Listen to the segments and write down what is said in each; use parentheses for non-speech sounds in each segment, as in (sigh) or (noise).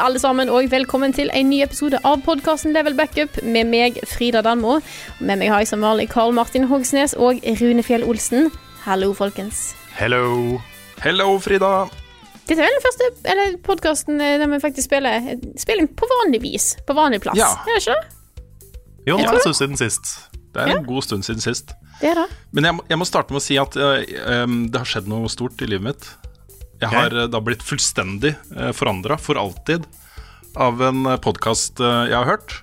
Alle sammen, og velkommen til en ny episode av podkasten Level Backup med meg, Frida Danmo. Med meg har jeg som vanlig Karl Martin Hogsnes og Rune Fjell Olsen. Hallo, folkens. Hello. Hello, Frida. Dette er vel den første eller podkasten der vi faktisk spiller spiller på vanlig vis. På vanlig plass. Ja. Er det ikke det? Jo, det er en stund siden sist. Det er Ja. en god stund siden sist. Det er det. Men jeg, jeg må starte med å si at uh, um, det har skjedd noe stort i livet mitt. Jeg har eh, da blitt fullstendig uh, forandra for alltid av en podkast jeg har hørt,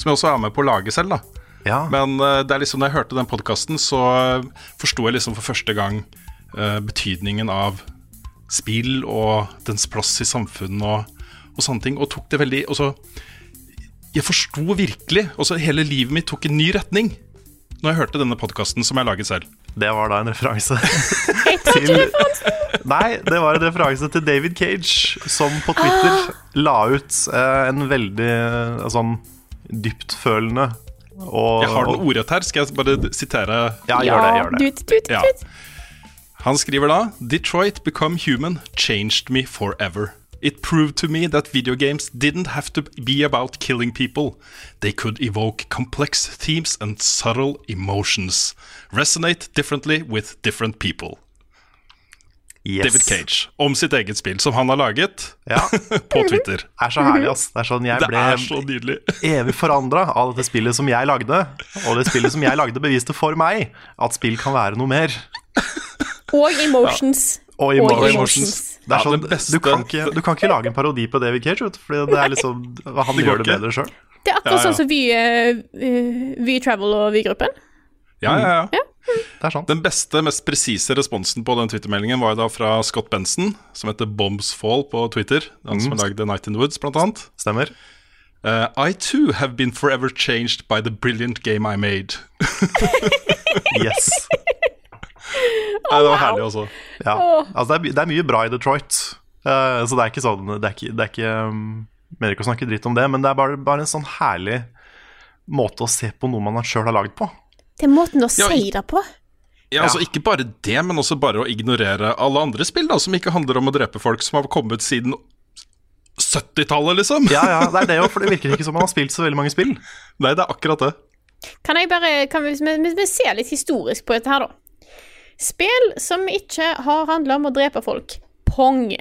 som jeg også er med på å lage selv. da Ja. Men eh, det er liksom når jeg hørte den podkasten, så forsto jeg liksom for første gang eh, betydningen av spill og dens plass i samfunnet og, og sånne ting, og tok det veldig og så, Jeg forsto virkelig og så Hele livet mitt tok en ny retning når jeg hørte denne podkasten som jeg laget selv. Det var da en referanse (laughs) til Nei, det var en referanse til David Cage, som på Twitter la ut eh, en veldig eh, sånn dyptfølende og Jeg har den ordrett her, skal jeg bare sitere Ja, gjør det. gjør det Dut, dut, dut. Ja. Han skriver da Detroit Become Human changed me forever. It proved to me that video games didn't have to be about killing people. They could evoke complex themes and subtle emotions. Resonate differently with different people. Yes. David Cage. Om sitt eget spill, som han har laget Ja, (laughs) på Twitter. det er så herlig, ass. Det er sånn jeg ble så (laughs) evig forandra av dette spillet som jeg lagde. Og det spillet som jeg lagde, beviste for meg at spill kan være noe mer. Og emotions. Og Og emotions. emotions. Det er Ja, sånn, beste- du, kan ikke, du kan ikke lage en parodi på David Cage, vet fordi det er liksom, han Det gjør det bedre sjøl. Det er akkurat Ja, ja. sånn som Vy, eh, eh, Vy Travel og Vy-gruppen. Ja, ja, ja. Det er sant. Den beste, mest presise responsen på den Twitter-meldingen var da fra Scott Benson, som heter Bombs Fall på Twitter. Han som lagde Night in the Woods, blant annet. Stemmer. Uh, I too have been forever changed by the brilliant game I made. (laughs) Yes. (laughs) Nei, det var herlig også. Ja. Altså, det, er, det er mye bra i Detroit, Uh, så det er ikke sånn Det er ikke, det er ikke um, Mener ikke å snakke dritt om det, men det er bare, bare en sånn herlig måte å se på noe man sjøl har lagd på. Det er måten å Ja, si det på. Ja, altså Ikke bare det, men også bare å ignorere alle andre spill da som ikke handler om å drepe folk, som har kommet siden 70-tallet, liksom. Ja, ja, det er det jo, for det virker ikke (laughs) som man har spilt så veldig mange spill. Nei, det er akkurat det. Kan jeg bare kan vi, vi, vi ser litt historisk på dette her, da. Spill som ikke har handla om å drepe folk. Pong.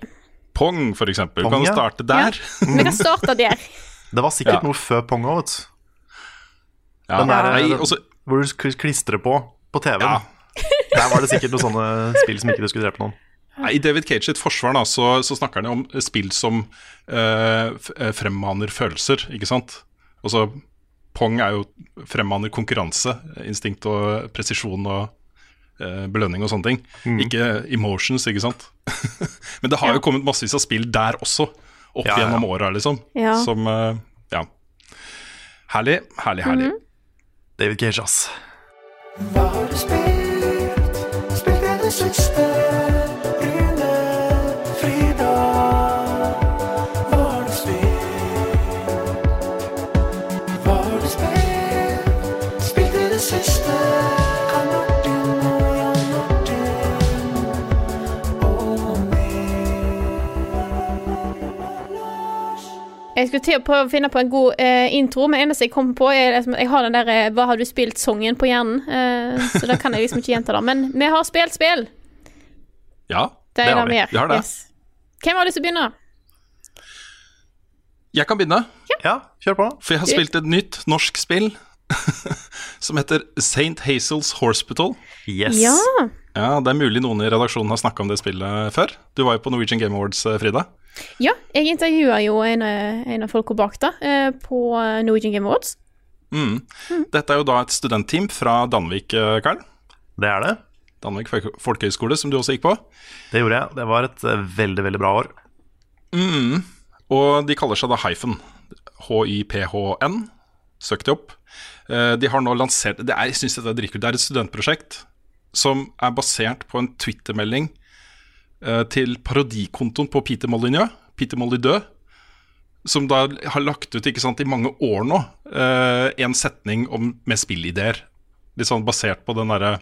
Pong, for eksempel. Pong, kan du starte der. Vi kan starte (laughs) der. Det var sikkert Ja. noe før Pong òg, vet du. Ja. Den der- Nei, også, Hvor du klistrer på på TV-en. ja. (laughs) Der var det sikkert noen sånne spill som ikke du skulle drepe noen. Nei, I David Cage sitt forsvar da, så, så snakker han jo om spill som øh, eh, fremmaner følelser, ikke sant? Altså, Pong er jo fremmaner konkurranse, instinkt og presisjon og belønning og sånne ting. Ikke emotions, ikke sant? (laughs) Men det har jo kommet massevis av spill der også, opp Ja, ja. gjennom åra, liksom. Ja. Som eh, Ja. Herlig, herlig, herlig. David Cage, ass. Jeg skulle til å prøve å finne på en god eh, intro, men eneste jeg kom på, er liksom, jeg har den der eh, 'Hva har du spilt?'-songen på hjernen, eh, så da kan jeg liksom ikke gjenta det. Men vi har spilt spill. Ja, Det det har vi. Vi har det. Yes. Hvem har lyst til å begynne? Jeg kan begynne. Ja, kjør på. For jeg har spilt et nytt norsk spill (laughs) som heter St. Hazels Hospital. Yes. Ja. Ja, Det er mulig noen i redaksjonen har snakka om det spillet før. Du var jo på Norwegian Game Awards, eh, Frida. Ja, jeg intervjua jo en, av- en av folka bak da, eh, på Norwegian Game Awards. Mm. Dette er jo da et studentteam fra Danvik, eh, Karl. Det er det. Danvik Folk- folkehøgskole, som du også gikk på. Det gjorde jeg. Det var et eh, veldig, veldig bra år. Mm. Og de kaller seg da Hyphen. H-i-p-h-n. Søk de opp. Eh, De har nå lansert det er, Jeg synes dette er dritkult. Det er et studentprosjekt som er basert på en Twitter-melding eh, til parodikontoen på Peter Molyneux. Peter Molyneux. Som da har lagt ut sant, i mange år nå eh, en setning om, med spillideer. Litt sånn basert på den derre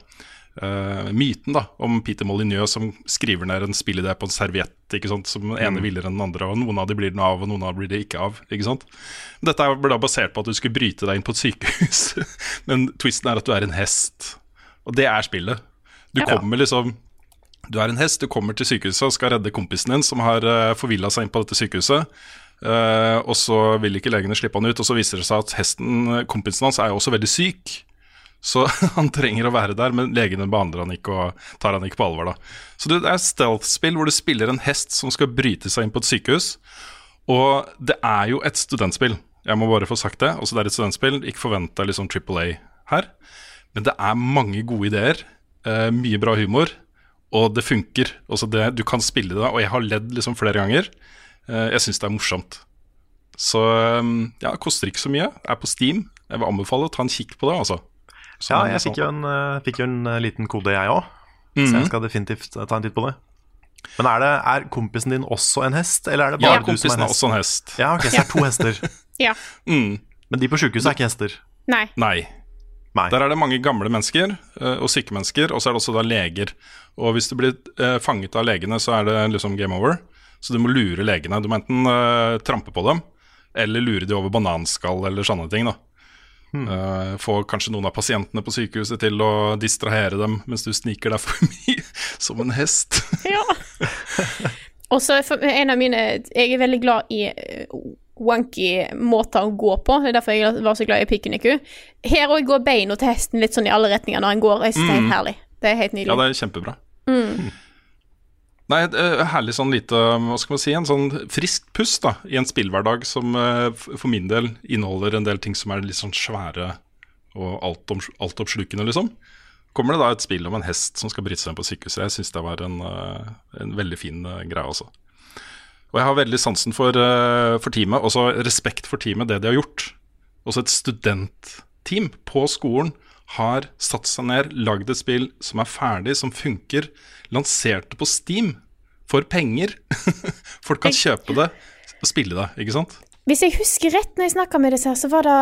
uh, myten da, om Peter Molyneux som skriver ned en spillidé på en serviett, ikke sant, som den ene villere enn den andre, og noen av de blir den av, og noen av de blir det ikke av. ikke sant? Dette er- ble da basert på at du skulle bryte deg inn på et sykehus, (laughs) men twisten er at du er en hest. Og det er spillet. Du Ja. kommer liksom Du er en hest, du kommer til sykehuset og skal redde kompisen din som har uh, forvilla seg inn på dette sykehuset. Uh, og så vil ikke legene slippe han ut, og så viser det seg at hesten, kompisen hans er jo også veldig syk. Så (laughs) han trenger å være der, men legene behandler han ikke og tar han ikke på alvor. da. Så det er stealth-spill hvor du spiller en hest som skal bryte seg inn på et sykehus. Og det er jo et studentspill. Jeg må bare få sagt det. Også det er et studentspill. Ikke forvent deg liksom Triple A her. Men det er mange gode ideer. eh, mye bra humor. Og det funker. Også det, du kan spille det, og jeg har ledd liksom flere ganger. Eh, jeg syns det er morsomt. Så um, ja, koster ikke så mye. Er på Steam. Jeg vil anbefale å ta en kikk på det, altså. Så- Ja, jeg fikk jo en, eh, fikk jo en eh, liten kode, jeg òg. Så Mhm. jeg skal definitivt ta en titt på det. Men er, det, er kompisen din også en hest, eller er det Ja, bare du som kompisen er er en hest? også en hest. Ja, ok, så det er to hester. (laughs) Ja. Mm. Men de på sjukehuset er ikke hester. Nei. Nei. Nei. Der er det mange gamle mennesker eh, og syke mennesker, og så er det også da leger. Og hvis du blir eh, fanget av legene, så er det liksom game over. Så du må lure legene. Du må enten uh, trampe på dem, eller lure de over bananskall eller sånne ting. da. Eh, få kanskje noen av pasientene på sykehuset til å distrahere dem mens du sniker deg forbi (laughs) som en hest. Ja. (laughs) Og så for- en av mine Jeg er veldig glad i wonky måter å gå på. Det er derfor jeg var så glad i Pikuniku. Her òg går beina til hesten litt sånn i alle retninger når han går. Jeg synes det er helt herlig. Det er helt nydelig. Ja, det er kjempebra. Nei, et herlig sånn lite, hva skal man si, en sånn frisk pust da, i en spillhverdag som for min del inneholder en del ting som er litt sånn svære og altoppslukende, alt liksom. Kommer det da et spill om en hest som skal bryte seg inn på sykehuset. Jeg syns det var en, en veldig fin greie, også. Og jeg har veldig sansen for, eh, for teamet, også respekt for teamet, det de har gjort. Også et studentteam på skolen har satt seg ned, lagd et spill som er ferdig, som funker, lansert det på Steam for penger. (laughs) Folk kan kjøpe det og spille det, ikke sant? Hvis jeg husker rett når jeg snakka med disse her, så var det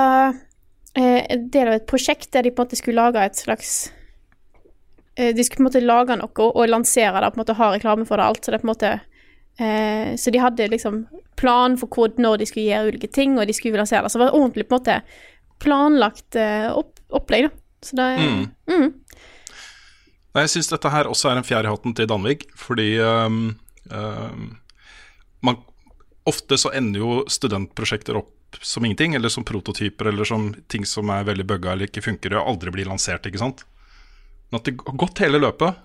eh, en del av et prosjekt der de på en måte skulle lage et slags eh, De skulle på en måte lage noe og lansere det, på en måte ha reklame for det alt. Så det på en måte eh, Så de hadde liksom plan for hvor, når de skulle gjøre ulike ting, og de skulle lansere det. Så det var ordentlig på en måte planlagt eh, opp, opplegg, da. Så det Mm. mm. Nei, Jeg syns dette her også er en fjær i hatten til Danvik, fordi um, um, man, ofte så ender jo studentprosjekter opp som ingenting, eller som prototyper, eller som ting som er veldig bugga eller ikke funker og aldri blir lansert, ikke sant. Men at det har gått hele løpet,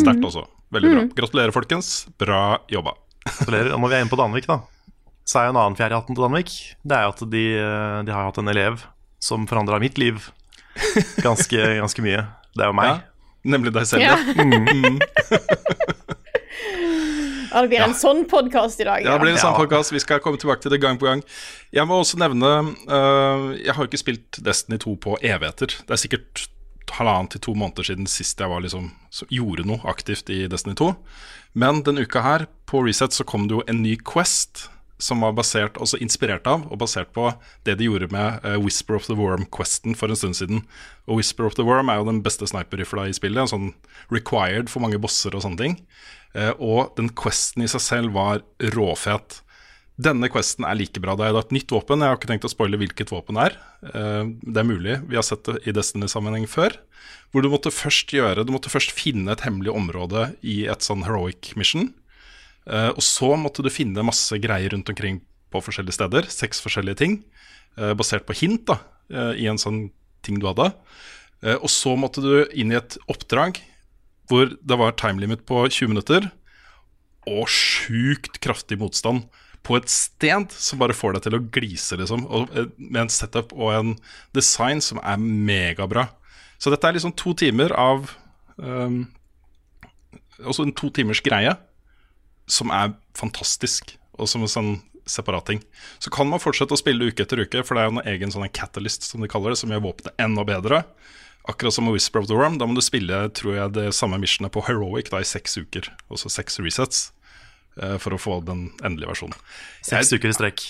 sterkt også. Veldig bra. Gratulerer, folkens. Bra jobba. Gratulerer. Og Når vi er inne på Danvik, da, så er jo en annen fjerde hatten til Danvik. Det er jo at de, eh, de har hatt en elev som forandra mitt liv ganske, (laughs) ganske mye. Det er jo meg. Ja, nemlig deg selv. Ja. Ja. Mm. Ja, det blir en sånn podkast i dag. Ja, det blir en sånn Ja. podcast. Vi skal komme tilbake til det gang på gang. Jeg må også nevne uh, Jeg har jo ikke spilt Destiny 2 på evigheter. Det er sikkert halvannen til to måneder siden sist jeg var liksom, gjorde noe aktivt i Destiny 2. Men denne uka her, på Reset, så kom det jo en ny Quest som var basert, også inspirert av og basert på det de gjorde med uh, Whisper of the Worm-questen for en stund siden. Og Whisper of the Worm er jo den beste sniper-rifla i spillet, sånn required for mange bosser og sånne ting. Uh, og den questen i seg selv var råfet. Denne questen er like bra. Det er et nytt våpen. Jeg har ikke tenkt å spoile hvilket våpen det er. Uh, Det er mulig. Vi har sett det i Destiny-sammenheng før. Hvor du måtte først gjøre Du måtte først finne et hemmelig område i et sånn heroic mission. Eh, og så måtte du finne masse greier rundt omkring på forskjellige steder. Seks forskjellige ting. eh, basert på hint da, eh, i en sånn ting du hadde. Og så måtte du inn i et oppdrag hvor det var timelimit på 20 minutter, og sjukt kraftig motstand på et sted som bare får deg til å glise, liksom. Og, med en setup og en design som er megabra. Så dette er liksom to timer av um, Også en to timers greie som er fantastisk, og som en sånn separat ting. Så kan man fortsette å spille uke etter uke, for det er jo en egen sånn catalyst, som de kaller det, som gjør våpenet enda bedre. Akkurat som med Whisper of the Worm. Da må du spille tror jeg, det samme missionet på Heroic da, i seks uker. Altså seks resets. eh, For å få den endelige versjonen. Seks uker i strekk.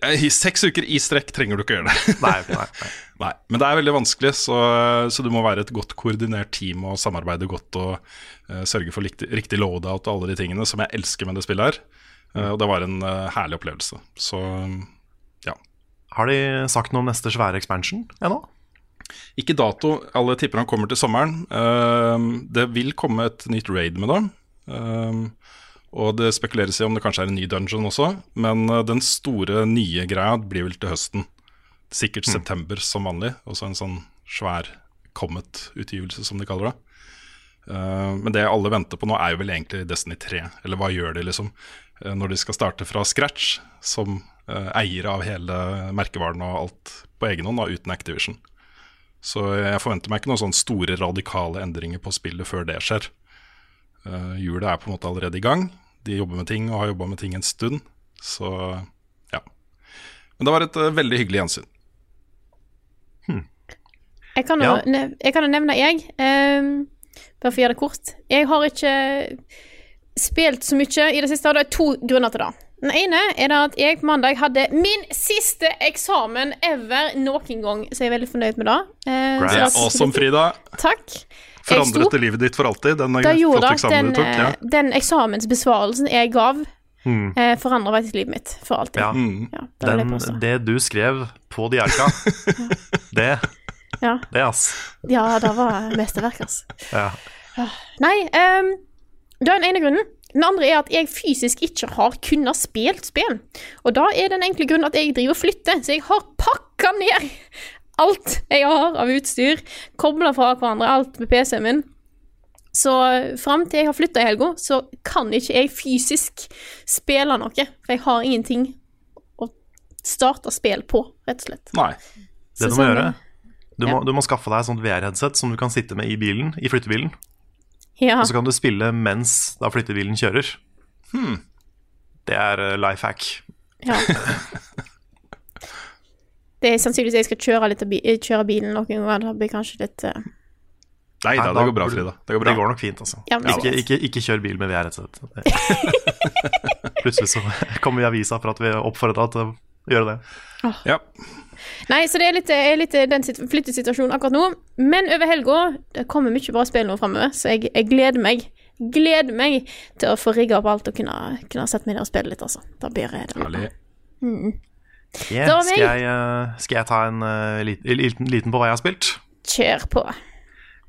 Eh, I seks uker i strekk trenger du ikke gjøre det. Nei, nei, nei. (laughs) Nei, Men det er veldig vanskelig, så, så du må være et godt koordinert team og samarbeide godt og uh, sørge for riktig, riktig loadout og alle de tingene som jeg elsker med det spillet her. Uh, og det var en uh, herlig opplevelse. Så ja. Har de sagt noe om neste svære expansion ennå? Ikke dato, alle tipper han kommer til sommeren. Det vil komme et nytt raid med det. Ehm, og det spekuleres i om det kanskje er en ny dungeon også. Men eh, den store nye greia blir vel til høsten. Sikkert september som vanlig. Også en sånn svær Comet-utgivelse, som de kaller det. Uh, men det alle venter på nå, er jo vel egentlig Destiny 3. Eller hva gjør de, liksom? Uh, når de skal starte fra scratch, som uh, eiere av hele merkevaren og alt på egen hånd, da, uten Activision. Så jeg forventer meg ikke noen sånne store radikale endringer på spillet før det skjer. Uh, Hjulet er på en måte allerede i gang. De jobber med ting og har jobba med ting en stund. Så ja. Men det var et eh, veldig hyggelig gjensyn. Jeg kan jo Ja. nevne, jeg, um, bare for å gjøre det kort Jeg har ikke spilt så mye i det siste, og det er to grunner til det. Den ene er det at jeg på mandag hadde min siste eksamen ever noen gang, så jeg er veldig fornøyd med det. Eh, Great. så Det er awesome, Frida. Takk. Forandret det livet ditt for alltid? Den Da gjorde flotte eksamen den, du tok? Ja. eh, den eksamensbesvarelsen jeg gav, mm. eh, forandra faktisk livet mitt for alltid. Ja. Mm. Ja, det Den, det du skrev på Diarka, (laughs) det, Ja. det, ass. ja, det var mesterverk, ass. Ja. Nei, um, det er den ene grunnen. Den andre er at jeg fysisk ikke har kunnet spilt spill. Og da er den enkle grunnen at jeg driver og flytter, så jeg har pakka ned alt jeg har av utstyr. Kobla fra hverandre, alt med PC-en min. Så fram til jeg har flytta i helga, så kan ikke jeg fysisk spille noe. For jeg har ingenting å starte spill på, rett og slett. Nei. Det du må sånn- gjøre, du må, du må skaffe deg et sånt VR-headset som du kan sitte med i bilen, i flyttebilen. Ja. Og så kan du spille mens da flyttebilen kjører. Det er eh, life hack. ja. Det er sannsynligvis jeg skal kjøre, litt kjøre bilen noen ganger. Det blir kanskje litt uh... Nei da, Nei, det går bra, Frida. Det går bra. Det går nok fint, altså. Ja, ikke, ikke, ikke kjør bil med VR-headset. (laughs) Plutselig så kommer vi i avisa for at vi oppfordrer deg til å gjøre det. Ja. Nei, så det er litt, er litt den flyttesituasjonen akkurat nå. Men over helga det kommer mye bra spill nå framover, så jeg, jeg gleder meg. Gleder meg til å få rigga opp alt og kunne, kunne sette meg ned og spille litt, altså. Da blir det Herlig. Yeah, Det skal, jeg, eh, skal jeg ta en uh, liten, liten, på hva jeg har spilt? Kjør på.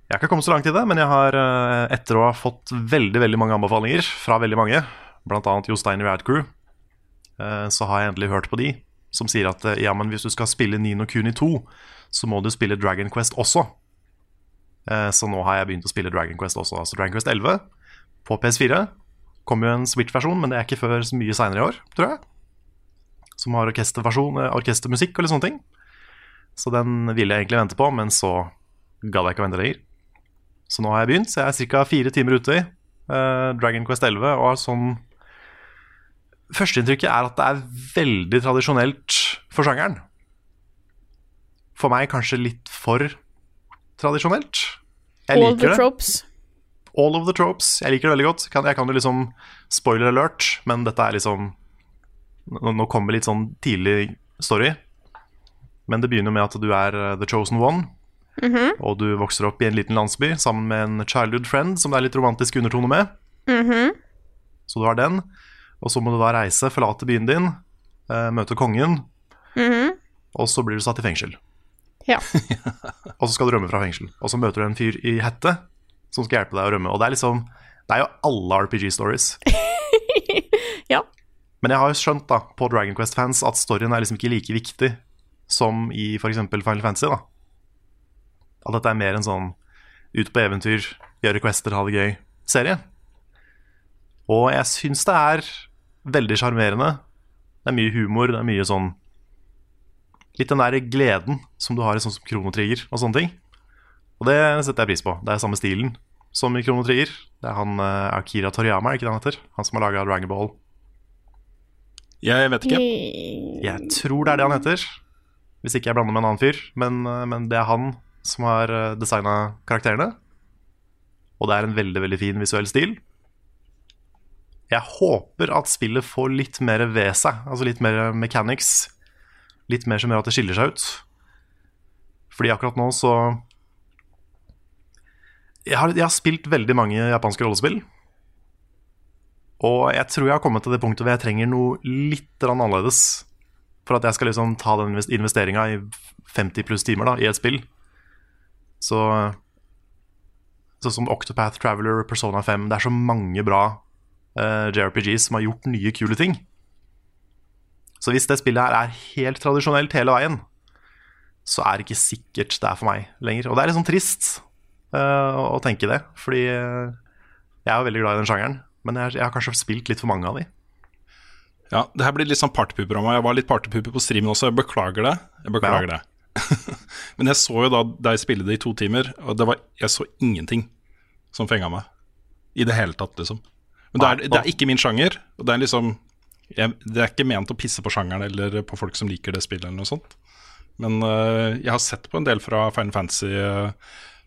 Jeg har ikke kommet så langt i det, men jeg har, eh, etter å ha fått veldig veldig mange anbefalinger fra veldig mange, bl.a. Jostein i Radcrew, eh, så har jeg endelig hørt på de som sier at eh, ja, men hvis du skal spille Nino Kuni 2, så må du spille Dragon Quest også. Eh, Så nå har jeg begynt å spille Dragon Quest også. Altså Dragon Quest 11 på PS4. Kommer jo en Switch-versjon, men det er ikke før så mye seinere i år, tror jeg. Som har eh, orkestermusikk litt sånne ting. Så den ville jeg egentlig vente på, men så gadd jeg ikke å vente lenger. Så nå har jeg begynt, så jeg er ca. fire timer ute i Dragon Quest 11. Og har sånn Førsteinntrykket er at det er veldig tradisjonelt for sjangeren. For meg kanskje litt for tradisjonelt. Jeg All the det. tropes. All of the tropes. Jeg liker det veldig godt. Jeg kan jo liksom Spoiler alert, men dette er liksom Nå, kommer litt sånn tidlig story. Men det begynner med at du er uh, the chosen one. Og du vokser opp i en liten landsby sammen med en childhood friend som det er litt romantisk undertone med. Så du har den. Og så må du da reise, forlate byen din, eh, møte kongen. Og så blir du satt i fengsel. Ja. (laughs) Og så skal du rømme fra fengsel. Og så møter du en fyr i hette som skal hjelpe deg å rømme. Og det er liksom Det er jo alle RPG-stories. (laughs) ja. Men jeg har jo skjønt da, på Dragon Quest-fans at storyen er liksom ikke like viktig som i f.eks. Final Fantasy. da At dette er mer en sånn ut på eventyr, gjøre quester, ha det gøy-serie. Og jeg syns det er veldig sjarmerende. Det er mye humor, det er mye sånn Litt den der gleden som du har i sånn som kronotrigger og sånne ting. Og det setter jeg pris på. Det er samme stilen som i kronotrigger. Det er han uh, Akira Toriyama, er ikke det han heter? Han som har laga Dragon Ball. Jeg vet ikke. Jeg tror det er det han heter. Hvis ikke jeg blander med en annen fyr. Men, eh, men det er han som har designa karakterene. Og det er en veldig veldig fin visuell stil. Jeg håper at spillet får litt mer ved seg. Altså litt mer mechanics. Litt mer som gjør at det skiller seg ut. Fordi akkurat nå så Jeg har, jeg har spilt veldig mange japanske rollespill. Og jeg tror jeg har kommet til det punktet hvor jeg trenger noe litt annerledes for at jeg skal liksom ta den investeringa i 50 pluss timer da, i et spill. Så Sånn som Octopath Traveler, Persona 5 Det er så mange bra eh, JRPGs som har gjort nye, kule ting. Så hvis det spillet her er helt tradisjonelt hele veien, så er det ikke sikkert det er for meg lenger. Og det er litt sånn trist uh, å tenke det, fordi jeg er jo veldig glad i den sjangeren. Men jeg, jeg har kanskje spilt litt for mange av de. Ja, det her blir litt sånn partypooper av meg. Jeg var litt partypooper på streamen også, jeg beklager det. Jeg beklager Ja. det. (laughs) Men jeg så jo da deg spille det i to timer, og det var, jeg så ingenting som fenga meg. I det hele tatt, liksom. Men det er, det er ikke min sjanger. Og det er liksom jeg, Det er ikke ment å pisse på sjangeren eller på folk som liker det spillet, eller noe sånt. Men uh, jeg har sett på en del fra Final Fantasy uh,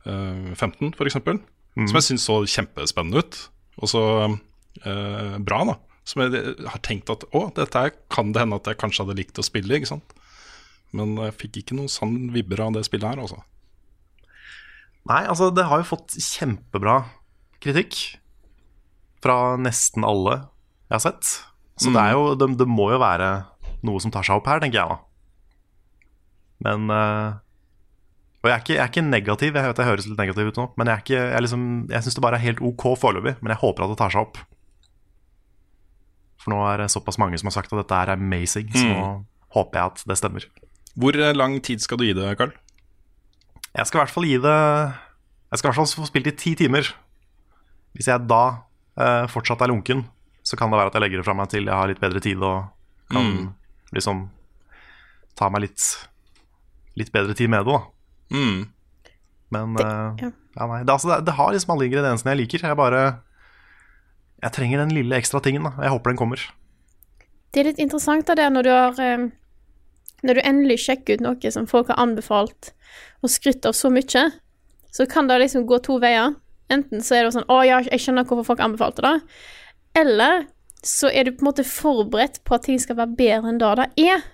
15, f.eks., som jeg syns så kjempespennende ut. Og så uh, bra, da. Som jeg har tenkt at å, dette her kan det hende at jeg kanskje hadde likt å spille, ikke sant. Men jeg fikk ikke noen sann vibber av det spillet her, altså. Nei, altså det har jo fått kjempebra kritikk fra nesten alle jeg har sett. Så det, er jo, det, det må jo være noe som tar seg opp her, tenker jeg da. Men uh, Og jeg er, ikke, jeg er ikke negativ, jeg vet jeg høres litt negativ ut nå, men jeg, er ikke, jeg, liksom, jeg syns det bare er helt ok foreløpig. Men jeg håper at det tar seg opp. For nå er det såpass mange som har sagt at dette er amazing, så nå håper jeg at det stemmer. Hvor eh, lang tid skal du gi det, Karl? Jeg skal i hvert fall gi det Jeg skal i hvert fall få spilt i ti timer. Hvis jeg da fortsatt er lunken, så kan det være at jeg legger det fra meg til jeg har litt bedre tid og kan liksom ta meg litt Litt bedre tid med det, da. Mm. Men Det- eh, ja. ja, nei, det, altså, det, det har liksom alle ingrediensene jeg liker. Jeg bare Jeg trenger den lille ekstra tingen. da Jeg håper den kommer. Det er litt interessant da det når du har eh, Når du endelig sjekker ut noe som folk har anbefalt og skrytt av så mye, så kan det liksom gå to veier. Enten så er det sånn 'Å ja, jeg skjønner hvorfor folk anbefalte det', eller så er du på en måte forberedt på at ting skal være bedre enn det det er.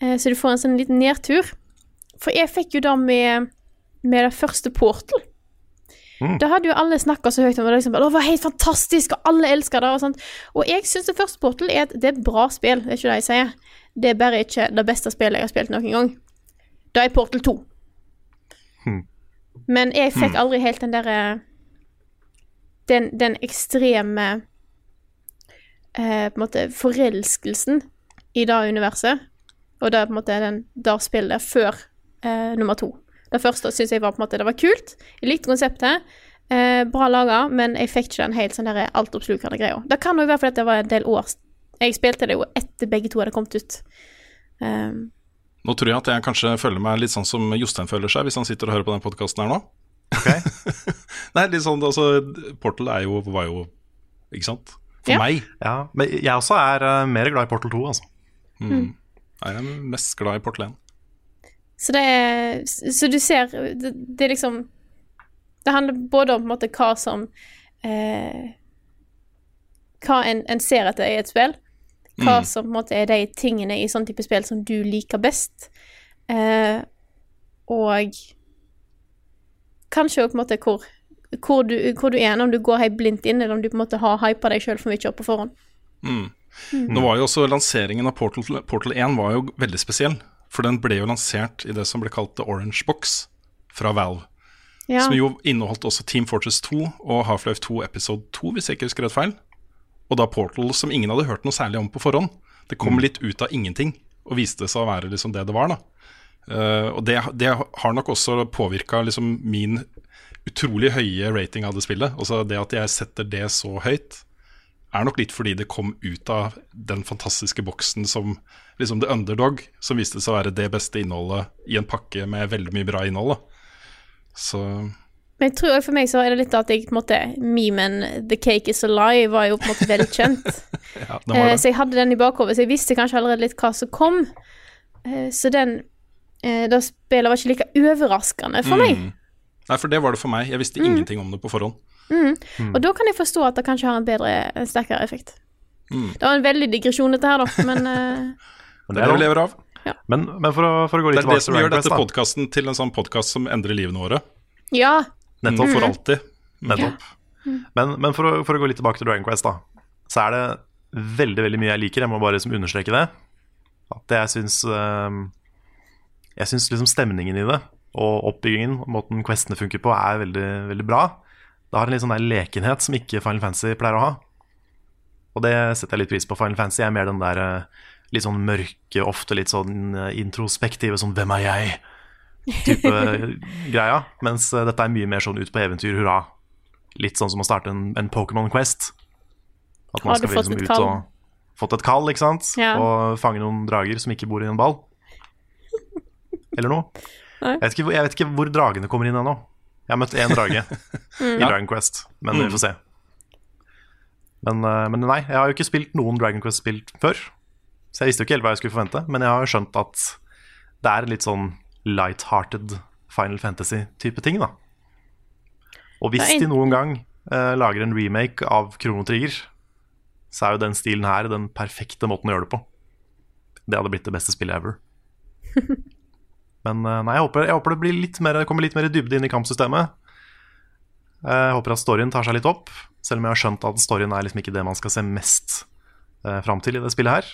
Eh, så du får en sånn liten nedtur. For jeg fikk jo det med, med det første Portal. Da hadde jo alle snakka så høyt om det. Liksom, det var helt fantastisk, og alle elsker det. Og, sånt. og jeg syns det første Portal er et, det er et bra spill, det er ikke det jeg sier. Det er bare ikke det beste spillet jeg har spilt noen gang. Det er Portal 2. Men jeg fikk aldri helt den derre den, den ekstreme eh, på en måte forelskelsen i det universet. Og det på en måte den, der spillet før eh, nummer to. Det første syns jeg var på en måte det var kult. Jeg likte konseptet. Eh, bra laga, men jeg fikk ikke den helt sånn der altoppslukende greia. Det kan jo være fordi det var en del år Jeg spilte det jo etter begge to hadde kommet ut. Um, Nå tror jeg at jeg kanskje føler meg litt sånn som Jostein føler seg hvis han sitter og hører på den podkasten her nå. (laughs) Nei, litt sånn, altså Portal er jo, var jo Ikke sant? For Ja. meg Ja, Men jeg også er uh, mer glad i Portal 2, altså. er jeg mest glad i Portal 1. Så det er Så du ser Det, det er liksom Det handler både om på en måte hva som eh, Hva en, en ser etter i et spill. Hva som på en måte er de tingene i sånn type spill som du liker best. Eh, og kanskje òg på en måte hvor, hvor, du, hvor du er om du går helt blindt inn, eller om du på en måte har hypa deg sjøl for mye opp på forhånd. Nå var jo også Lanseringen av Portal, Portal 1 var jo veldig spesiell. For den ble jo lansert i det som ble kalt The Orange Box fra Valve. Ja. Som jo inneholdt også Team Fortress 2 og Half-Life 2 Episode 2, hvis jeg ikke husker rett feil. Og da Portal, som ingen hadde hørt noe særlig om på forhånd. Det kom litt ut av ingenting, og viste seg å være liksom det det var. Eh, Og det, det har nok også påvirka liksom min utrolig høye rating av det spillet. Altså Det at jeg setter det så høyt, er nok litt fordi det kom ut av den fantastiske boksen som liksom The Underdog, som viste seg å være det beste innholdet i en pakke med veldig mye bra innhold. da. Så Men jeg tror også for meg så er det litt at jeg på en måte Memen 'The Cake Is A Lie' var jo på en måte velkjent. (laughs) ja, Eh, så jeg hadde den i bakhodet, så jeg visste kanskje allerede litt hva som kom. Eh, så den eh, Det spillet var ikke like overraskende for meg. Mm. Nei, for det var det for meg. Jeg visste ingenting om det på forhånd. Og da kan jeg forstå at det kanskje har en bedre, en sterkere effekt. Mm. Det var en veldig digresjon, dette her, da, (laughs) men eh, Men Det er det vi lever av. Men, men for, å, for å gå litt Det er det som gjør dette da. podkasten til en sånn podkast som endrer livene våre. ja. Nettopp. For alltid. Nettopp. Men, men for, å, for å gå litt tilbake til Dragon Quest, da, så er det veldig veldig mye jeg liker. Jeg må bare liksom understreke det. At jeg syns ehm, Jeg syns liksom stemningen i det og oppbyggingen, måten questene funker på, er veldig, veldig bra. Det har en litt sånn der lekenhet som ikke Final Fantasy pleier å ha. Og det setter jeg litt pris på. Final Fantasy er mer den der eh, litt sånn mørke, ofte litt sånn eh, introspektive sånn 'Hvem er jeg?' Type greia. Mens eh, dette er mye mer sånn ut på eventyr, hurra. Litt sånn som å starte en, en Pokémon Quest. At man Har du skal fått liksom et ut kall? og fått et kall, ikke sant? Ja. Og fange noen drager som ikke bor i en ball. Eller noe. (laughs) Nei. Jeg vet, ikke, jeg vet ikke hvor dragene kommer inn ennå. Jeg har møtt én drage (laughs) i Dragon Quest, men vi får se. Men, eh, men nei, jeg har jo ikke spilt noen Dragon Quest-spill før. Så jeg visste jo ikke helt hva jeg skulle forvente, men jeg har jo skjønt at det er litt sånn light-hearted Final Fantasy-type ting, da. Og hvis de noen gang eh, lager en remake av Krono Trigger, så er jo den stilen her den perfekte måten å gjøre det på. Det hadde blitt det beste spillet ever. (laughs) Men eh, nei, jeg håper, jeg håper det blir litt mer, kommer litt mer dybde inn i kampsystemet. Eh, Jeg håper at storyen tar seg litt opp, selv om jeg har skjønt at storyen er liksom ikke det man skal se mest eh, fram til i det spillet her.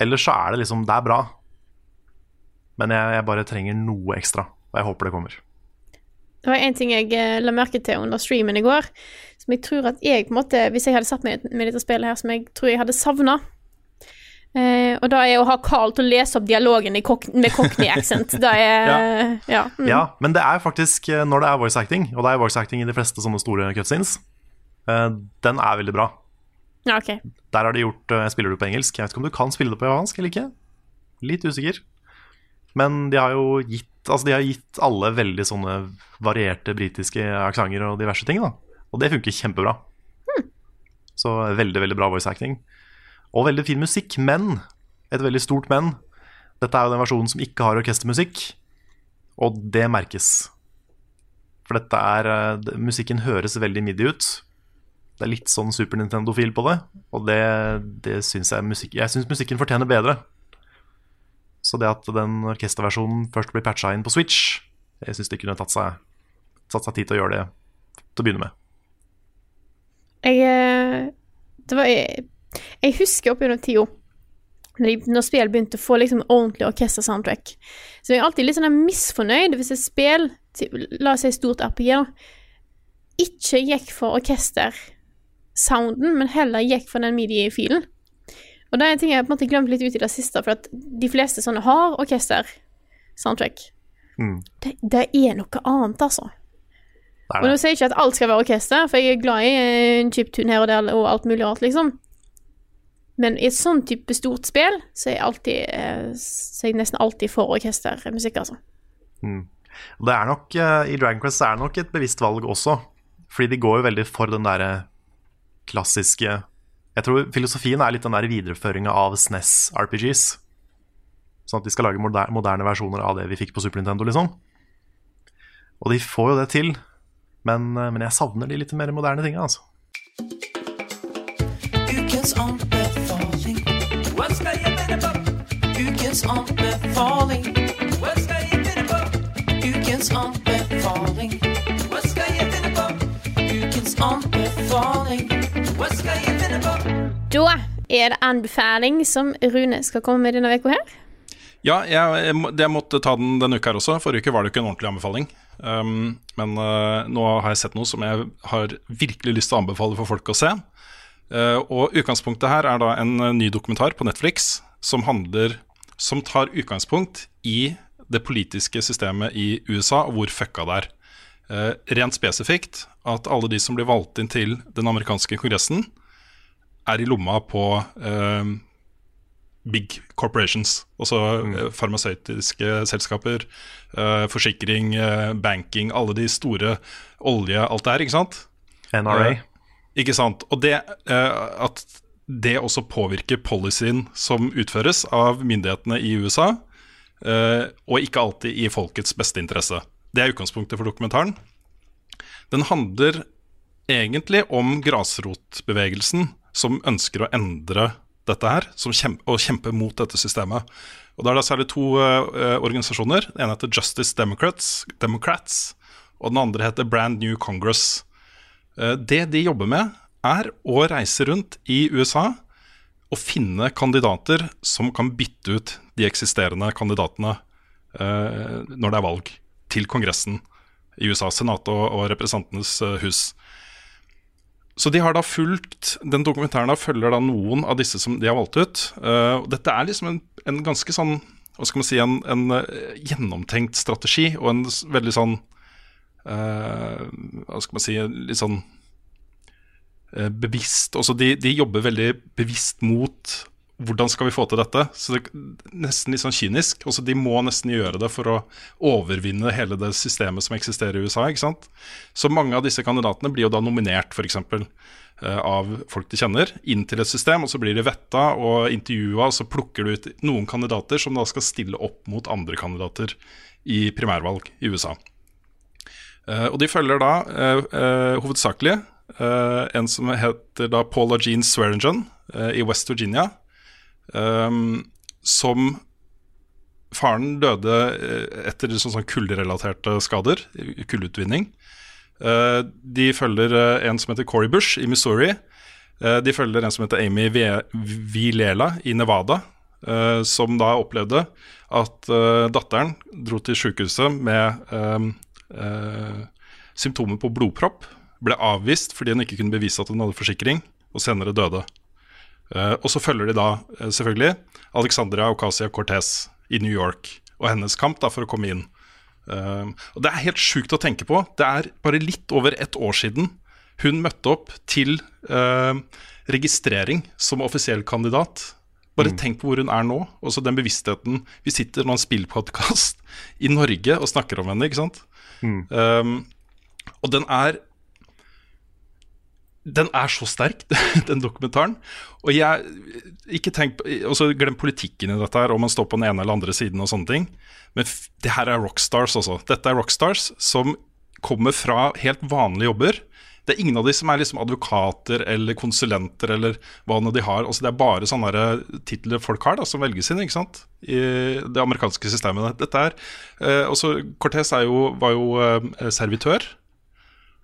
Ellers så er det liksom Det er bra. Men jeg, jeg bare trenger noe ekstra, og jeg håper det kommer. Det var en ting jeg eh, la merke til under streamen i går, som jeg tror at jeg på en måte Hvis jeg hadde satt meg med dette spillet her, som jeg tror jeg hadde savna. Eh, og da er å ha Carl til å lese opp dialogen i kok med cockney accent. Da er (laughs) Ja. mm. Ja, men det er faktisk eh, når det er voice acting, og det er voice acting i de fleste sånne store cutscenes, eh, den er veldig bra. ja ok. Der har de gjort eh, Spiller du på engelsk? Jeg vet ikke om du kan spille det på japansk eller ikke. Litt usikker. Men de har jo gitt Altså de har gitt alle veldig sånne varierte britiske aksenter og diverse ting. da Og det funker kjempebra. Så veldig, veldig bra voice acting. Og veldig fin musikk, men et veldig stort men. Dette er jo den versjonen som ikke har orkestermusikk, og det merkes. For dette er eh, det- Musikken høres veldig midi ut. Det er litt sånn Super Nintendo-fil på det, og det, det syns jeg musikk, Jeg syns musikken fortjener bedre. Så det at den orkesterversjonen først blir patcha inn på Switch, jeg syns de kunne tatt seg, tatt seg tid til å gjøre det til å begynne med. Jeg eh, Det var Jeg, jeg husker opp gjennom tida når, spill begynte å få liksom ordentlig orkestersoundtrack. Så jeg er alltid litt sånn misfornøyd hvis et spill, la oss si stort RPG, ikke gikk for orkestersounden, men heller gikk for den midi-filen. Og det er en ting jeg på en måte glemt litt ut i det siste, for at de fleste sånne har orkester-soundtrack. Mm. Det, det er noe annet, altså. Nei, nei. Og nå sier jeg ikke at alt skal være orkester, for jeg er glad i en chiptune her og der og alt mulig rart, liksom. Men i et sånn type stort spill, så er jeg alltid eh, Så er jeg nesten alltid for orkestermusikk, altså. Mm. Det er nok, eh, I Dragon Quest er det nok et bevisst valg også. Fordi de går jo veldig for den derre klassiske Jeg tror filosofien er litt den der videreføringa av SNES RPGs. Sånn at de skal lage moder moderne versjoner av det vi fikk på Super Nintendo, liksom. Og de får jo det til, men, eh, men jeg savner de litt mer moderne tinga, altså. Ukens anbefaling. Hva skal jeg finne på? Ukens anbefaling. Hva skal jeg finne på? Ukens anbefaling. Hva skal jeg finne på? Ukens anbefaling. Da er det anbefaling som Rune skal komme med denne uka her. Ja, jeg, jeg, jeg måtte ta den denne uka her også. Forrige uke var det ikke en ordentlig anbefaling. Um, men uh, nå har jeg sett noe som jeg har virkelig lyst til å anbefale for folk å se. Uh, og utgangspunktet her er da en uh, ny dokumentar på Netflix som handler Som tar utgangspunkt i det politiske systemet i USA og hvor fucka det er. Eh, rent spesifikt at alle de som blir valgt inn til den amerikanske kongressen, er i lomma på uh, big corporations. Altså eh, farmasøytiske selskaper, uh, forsikring, banking, alle de store olje, alt det her, ikke sant? NRA. Ikke sant. Og det at det også påvirker policyen som utføres av myndighetene i USA, og ikke alltid i folkets beste interesse. Det er utgangspunktet for dokumentaren. Den handler egentlig om grasrotbevegelsen som ønsker å endre dette her, kjempe, og kjempe mot dette systemet. Og Da er det særlig to uh, organisasjoner. Den ene heter Justice Democrats, Democrats, og den andre heter Brand New Congress. Uh, det de jobber med, er å reise rundt i USA og finne kandidater som kan bytte ut de eksisterende kandidatene uh, når det er valg, til Kongressen i USA, Senatet og, og Representantenes eh, hus. Så de har da fulgt Den dokumentaren da følger da noen av disse som de har valgt ut. Uh, dette er liksom en, en ganske sånn Hva skal man si En, en uh, gjennomtenkt strategi og en veldig sånn uh, Hva skal man si Litt sånn bevisst også de, de jobber veldig bevisst mot hvordan skal vi få til dette? Så det er Nesten litt sånn kynisk. Også de må nesten gjøre det for å overvinne hele det systemet som eksisterer i USA. ikke sant? Så mange av disse kandidatene blir jo da nominert f.eks. Uh, av folk de kjenner, inn til et system. Og så blir de vetta og intervjua, og så plukker du ut noen kandidater som da skal stille opp mot andre kandidater i primærvalg i USA. Eh, og de følger da eh, eh, hovedsakelig eh, en som heter da Paula Jean Swearingen eh, i West Virginia. Eh, som Faren døde eh, etter sånn, sånn kullrelaterte skader, kullutvinning. Eh, de følger eh, en som heter Corey Bush i Missouri. De følger en som heter Amy Vilela i Nevada, som da opplevde at datteren dro til sykehuset med eh, eh, symptomer på blodpropp. Ble avvist fordi hun ikke kunne bevise at hun hadde forsikring, og senere døde. Eh, og så følger de da eh, selvfølgelig Alexandra Ocasio-Cortez i New York og hennes kamp da for å komme inn. Eh, og Det er helt sjukt å tenke på. Det er bare litt over ett år siden hun møtte opp til registrering som offisiell kandidat. Bare tenk på hvor hun er nå. Også den bevisstheten Vi sitter nå en spillpodkast i Norge og snakker om henne, ikke sant? Um, og den er Den er så sterk, (laughs) den dokumentaren. Og jeg Ikke tenk også Glem politikken i dette, her om man står på den ene eller andre siden og sånne ting. Men det her er rockstars også. Dette er rockstars som kommer fra helt vanlige jobber. Det er ingen av de som er liksom advokater eller konsulenter eller hva nå de har. Altså det er bare sånne titler folk har da, som velges inn ikke sant? i det amerikanske systemet. Dette er, eh, også Cortez jo, var jo eh, servitør.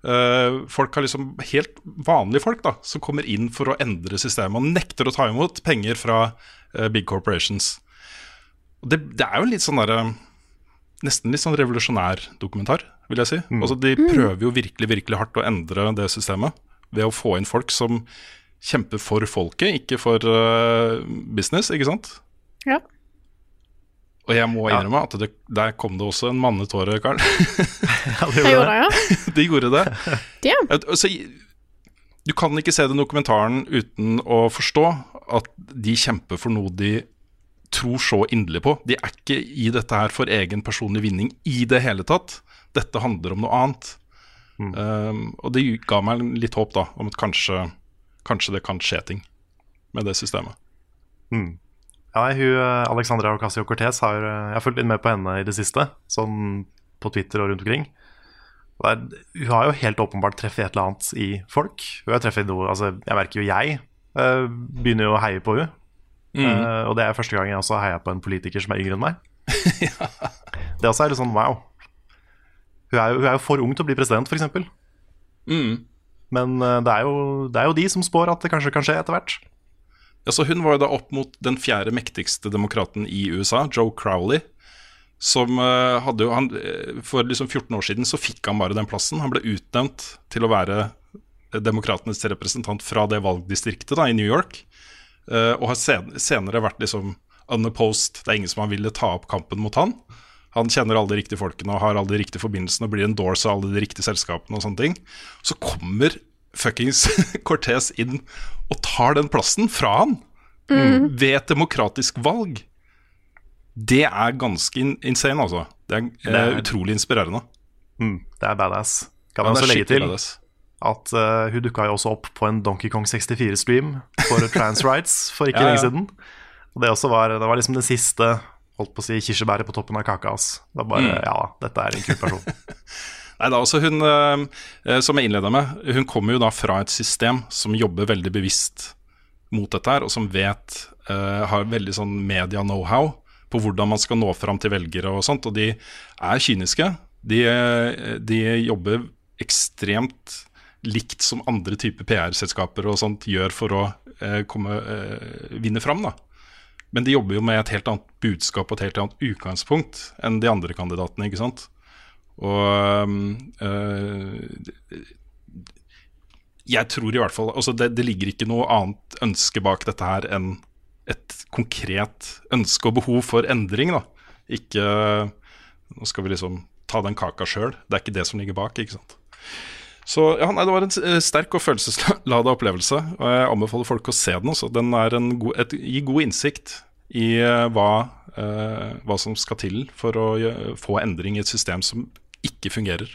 Eh, folk har liksom helt vanlige folk da som kommer inn for å endre systemet og nekter å ta imot penger fra eh, big corporations. Og det, det er jo litt sånn derre Nesten litt sånn revolusjonær dokumentar, vil jeg si. Altså, de prøver jo virkelig virkelig hardt å endre det systemet ved å få inn folk som kjemper for folket, ikke for uh, business, ikke sant? Ja. Og jeg må Ja. innrømme at det, der kom det også en mannetåre, Karl. (laughs) Ja, det gjorde det. ja. (laughs) de gjorde det. (laughs) Ja. Altså, du kan ikke se den dokumentaren uten å forstå at de kjemper for noe de tror så inderlig på. De er ikke i dette her for egen personlig vinning i det hele tatt. Dette handler om noe annet. Um, og det ga meg litt håp da om at kanskje, kanskje det kan skje ting med det systemet. Ja, nei, hun, eh, Alexandra Ocasio-Cortez har eh, Jeg har fulgt litt med på henne i det siste, sånn på Twitter og rundt omkring. Der, er, hun har jo helt åpenbart treffet et eller annet i folk. Hun har treffet noe Altså, jeg merker jo jeg eh, begynner jo å heie på hun Uh, og det er første gang jeg også heier på en politiker som er yngre enn meg. (laughs) Det også er litt sånn wow. Hun er, jo, hun er jo for ung til å bli president, f.eks. Men uh, det, er jo, det er jo de som spår at det kanskje kan skje etter hvert. Ja, så Hun var jo da opp mot den fjerde mektigste demokraten i USA, Joe Crowley. Som eh, hadde jo han, eh, For liksom 14 år siden så fikk han bare den plassen. Han ble utnevnt til å være eh, demokratenes representant fra det valgdistriktet da, i New York. og har sen senere vært liksom unopposed. Det er ingen som har villet ta opp kampen mot han. Han kjenner alle de riktige folkene og har alle de riktige forbindelsene og blir endorsa av alle de riktige selskapene og sånne ting. Så kommer fuckings (laughs) Cortez inn og tar den plassen fra han ved et demokratisk valg. Det er ganske insane, altså. Det er, Det er- eh, utrolig inspirerende. Mm, det er badass. Kan man så også legge til badass. at uh, hun dukka jo også opp på en Donkey Kong 64-stream for (laughs) Trans Rights for ikke Ja, ja. lenge siden. Og det var, det var liksom det siste holdt på å si kirsebæret på toppen av kaka hans. Det var bare, Mm. ja, dette er en kul person. (laughs) Nei, da, altså hun, eh, eh, Som jeg innleda med, hun kommer jo da fra et system som jobber veldig bevisst mot dette her, og som vet eh, Har veldig sånn media-know-how på hvordan man skal nå fram til velgere og sånt. Og de er kyniske. De, de jobber ekstremt likt som andre typer PR-selskaper og sånt gjør for å eh, komme, eh, vinne fram. da. Men de jobber jo med et helt annet budskap og et helt annet utgangspunkt enn de andre kandidatene. ikke sant? Og øh, jeg tror i hvert fall altså det, det ligger ikke noe annet ønske bak dette her enn et konkret ønske og behov for endring. da. Ikke Nå skal vi liksom ta den kaka sjøl. Det er ikke det som ligger bak. ikke sant? Så ja, nei, Det var en eh, sterk og følelsesladet opplevelse, og jeg anbefaler folk å se den. Også. Den en god, et, gir god innsikt i eh, hva, eh, hva som skal til for å få endring i et system som ikke fungerer.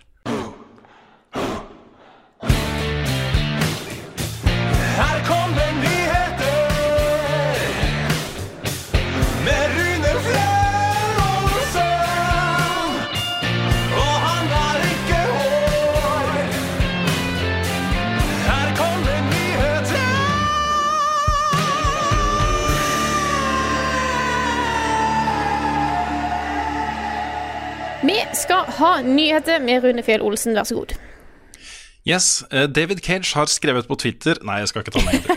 Nyheter med Rune Fjell Olsen, vær så god. Yes, eh, David Cage har skrevet på Twitter Nei, jeg skal ikke ta den egentlig.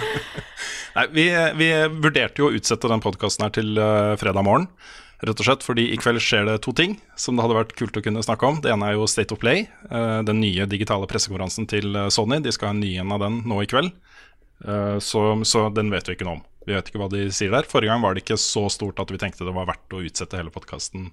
(laughs) Nei, vi, vi vurderte jo å utsette den podkasten her til eh, fredag morgen. Rett og slett fordi i kveld skjer det to ting som det hadde vært kult å kunne snakke om. Det ene er jo State of Play, eh, den nye digitale pressekonferansen til eh, Sony. De skal ha en ny en av den nå i kveld. Eh, så, så den vet vi ikke noe om. Vi vet ikke hva de sier der. Forrige gang var det ikke så stort at vi tenkte det var verdt å utsette hele podkasten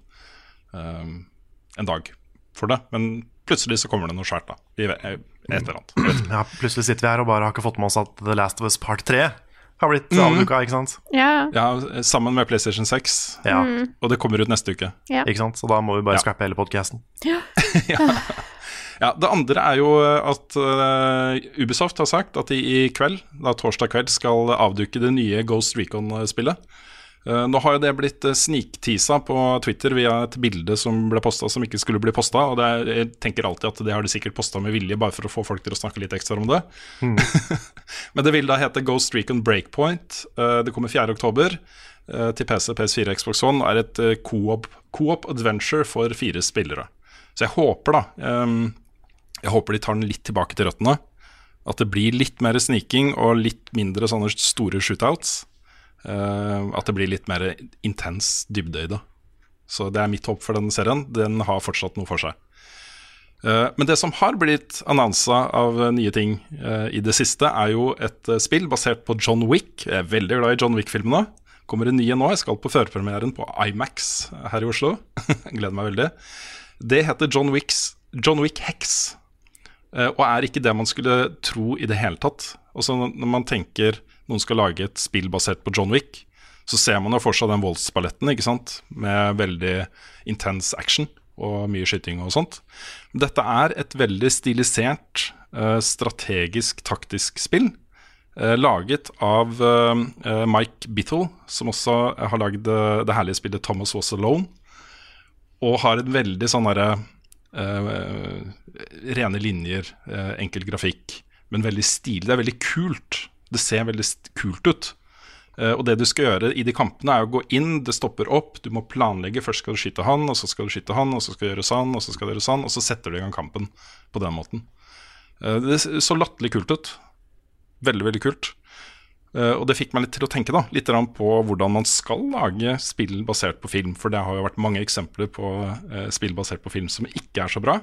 en dag for det. Men plutselig så kommer det noe svært, da. I et eller annet. Ja, plutselig sitter vi her og bare har ikke fått med oss at The Last of Us Part 3 har blitt Mhm. avduka, ikke sant? Ja, Ja, sammen med PlayStation 6. Ja, Og det kommer ut neste uke. ja. ikke sant? Så da må vi bare Ja. scrappe hele podcasten. Ja, (laughs) Det andre er jo at uh, Ubisoft har sagt at de i kveld, da torsdag kveld, skal avduke det nye Ghost Recon-spillet. Eh, nå har jo det blitt uh, sniktisa på Twitter via et bilde som ble posta som ikke skulle bli posta. Og det er, jeg tenker alltid at det har de sikkert posta med vilje, bare for å få folk til å snakke litt ekstra om det. (laughs) Men det vil da hete Ghost Recon Breakpoint. Eh, det kommer 4. oktober eh, til PC, PS4, Xbox One. Er et eh, co-op co-op adventure for fire spillere. Så jeg håper da Jeg håper de tar den litt tilbake til røttene. At det blir litt mer sniking og litt mindre sånne store shootouts. Eh, at det blir litt mer intens dybde i det. Så det er mitt håp for denne serien. Den har fortsatt noe for seg. Eh, men det som har blitt annonsa av nye ting eh, i det siste, er jo et spill basert på John Wick. Jeg er veldig glad i John Wick-filmene. Kommer en ny nå. Jeg skal på førpremieren på Imax her i Oslo. (laughs) Gleder meg veldig. Det heter John, Wicks, John Wick Hex. Og er ikke det man skulle tro i det hele tatt. Også når man tenker noen skal lage et spill basert på John Wick, så ser man jo for seg den voldsballetten, ikke sant? Med veldig intens action og mye skyting og sånt. Dette er et veldig stilisert, eh, strategisk, taktisk spill. eh, laget av eh, Mike Bittle, som også har lagd det herlige spillet Thomas Was Alone. Og har en veldig sånn derre Rene linjer, enkel grafikk, men veldig stilig. Det er veldig kult. Det ser veldig kult ut. Eh, og det du skal gjøre i de kampene, er å gå inn, det stopper opp, du må planlegge. Først skal du skyte han, og så skal du skyte han, og så skal du gjøre sånn, og så skal du gjøre sånn, og så setter du i gang kampen på den måten. Eh, det så latterlig kult ut. Veldig, veldig kult. Eh, og det fikk meg litt til å tenke da, litt på hvordan man skal lage spill basert på film. For det har jo vært mange eksempler på spill basert på film som ikke er så bra.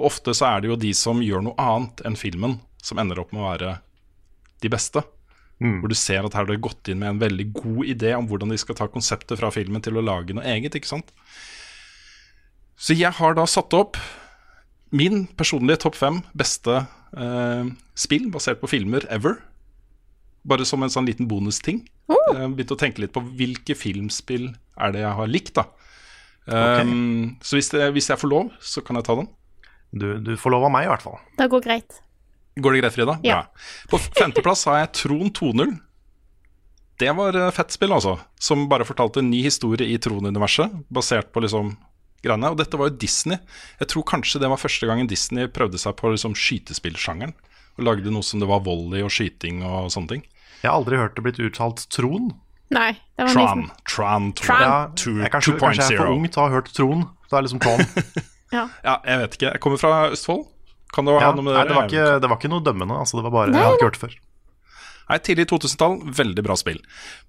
Og ofte så er det jo de som gjør noe annet enn filmen, som ender opp med å være de beste. Hvor du ser at her har de gått inn med en veldig god idé om hvordan de skal ta konseptet fra filmen til å lage noe eget. ikke sant? Så jeg har da satt opp min personlige topp fem beste eh, spill basert på filmer ever. Bare som en sånn liten bonusting. Jeg begynte å tenke litt på hvilke filmspill er det jeg har likt. da Um, Så hvis, det, hvis jeg får lov, så kan jeg ta den. Du, du får lov av meg, i hvert fall. Det går greit. Går det greit, Frida? Ja. Bra. På femteplass har jeg Tron 2.0. Det var eh, fett spill, altså. Som bare fortalte en ny historie i Tron-universet, basert på liksom greiene. Og dette var jo Disney. Jeg tror kanskje det var første gangen Disney prøvde seg på liksom skytespillsjangeren. Og lagde noe som det var volley og skyting og sånne ting. Jeg har aldri hørt det blitt uttalt Tron. Nei, det var Tron. liksom Tron Tron. Ja, jeg, kanskje, kanskje jeg er for ung til å ha hørt Tron. Det er liksom Tron. (laughs) ja. Ja, jeg vet ikke. Jeg kommer fra Østfold. Kan det ha Ja, noe med nei, det det, å var gjøre? ikke, det var ikke noe dømmende. Altså, det var bare, Jeg har ikke hørt det før. Nei, Tidlig 2000-tall, veldig bra spill.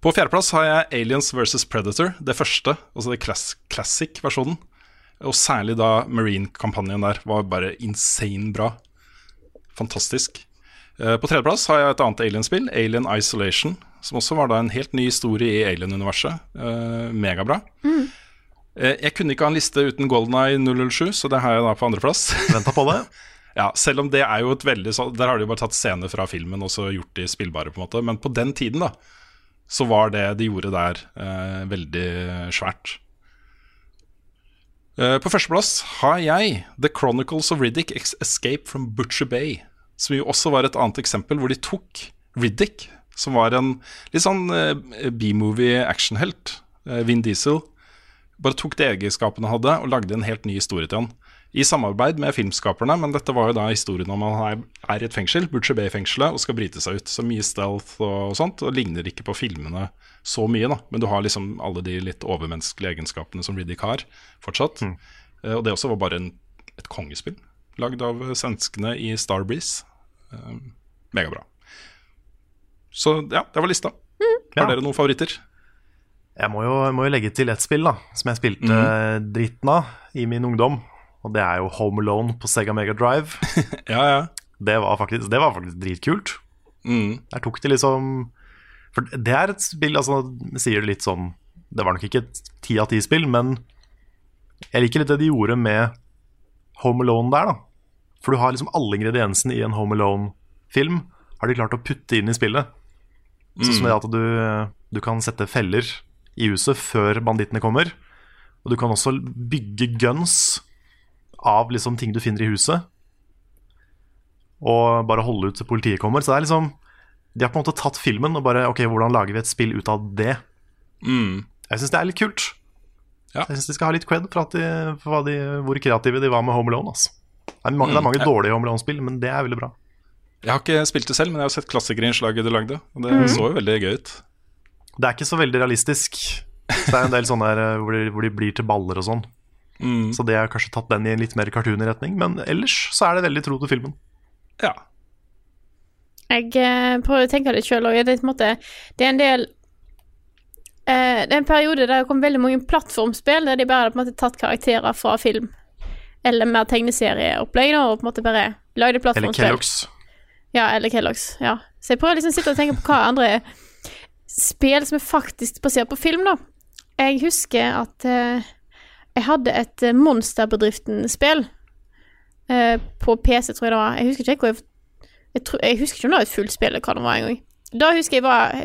På fjerdeplass har jeg Aliens vs. Predator, det første. Altså det class classic-versjonen. Og særlig da Marine-kampanjen der var bare insane bra. Fantastisk. Eh, På tredjeplass har jeg et annet Alien-spill, Alien Isolation. Som også var da en helt ny historie i Alien-universet. Eh, megabra. Mm. Jeg kunne ikke ha en liste uten Golden Eye 007, så det har jeg da på andreplass. Venta på det. (laughs) Ja, selv om det er jo et veldig så, Der har de jo bare tatt scener fra filmen og så gjort de spillbare, på en måte. Men på den tiden, da, så var det de gjorde der, eh, veldig svært. Eh, på førsteplass har jeg The Chronicles of Riddick Escape from Butcher Bay. Som jo også var et annet eksempel hvor de tok Riddick, som var en litt sånn eh, B-movie actionhelt, eh, Vin Diesel, bare tok de egenskapene han hadde og lagde en helt ny historie til han. I samarbeid med filmskaperne, men dette var jo da historien om han er, er i et fengsel, Butcher Bay-fengselet, og skal bryte seg ut. Så mye stealth og sånt, og ligner ikke på filmene så mye, da. Men du har liksom alle de litt overmenneskelige egenskapene som Riddick har, fortsatt. Eh, og det også var bare en, et kongespill, lagd av svenskene i Starbreeze. Uh, megabra. Så ja, det var lista. Mm. Har dere noen favoritter? Jeg må jo, jeg må jo legge til et spill da som jeg spilte dritten av i min ungdom. Og det er jo Home Alone på Sega Mega Drive. (laughs) Ja, ja. Det var faktisk, det var faktisk dritkult. Mm. Der tok de liksom For det er et spill, altså sier det litt sånn Det var nok ikke et ti av ti-spill, men jeg liker litt det de gjorde med Home Alone der, da. For du har liksom alle ingrediensene i en Home Alone-film, har de klart å putte inn i spillet. Sånn som det at du, du kan sette feller i huset før bandittene kommer. Og du kan også bygge guns av liksom ting du finner i huset. Og bare holde ut til politiet kommer. Så det er liksom De har på en måte tatt filmen og bare Ok, hvordan lager vi et spill ut av det? Mm. Jeg syns det er litt kult. Ja. Jeg syns de skal ha litt cred for, at de, for hva de, hvor kreative de var med Home Alone. Altså. Det er mange, det er mange Mm. dårlige Home Alone-spill, men det er veldig bra. Jeg har ikke spilt det selv, men jeg har sett klassikerinnslaget du lagde. Og det Mm. så jo veldig gøy ut. Det er ikke så veldig realistisk. Så det er en del sånne der, eh, hvor, de, hvor de blir til baller og sånn. Mm. Så det har kanskje tatt den i en litt mer cartoony retning. Men ellers så er det veldig tro til filmen. Ja. Jeg eh, prøver å tenke det sjøl òg. Det, er en måte- det er en del eh, Det er en periode der det kom veldig mange plattformspill der de bare hadde på en måte tatt karakterer fra film. Eller mer tegneserieopplegg, da, og på en måte bare lagde Eller plattformspill. Kellogg's. Ja, eller Kellogg's. Ja. Så jeg prøver liksom å sitte og tenke på hva andre spill som er faktisk basert på film, da. Jeg husker at eh, jeg hadde et eh, Monsterbedriften-spill eh, på PC, tror jeg det var. Jeg husker ikke jeg, jeg, tror, jeg husker ikke om det var et fullt spill, eller hva det var engang. Da husker jeg var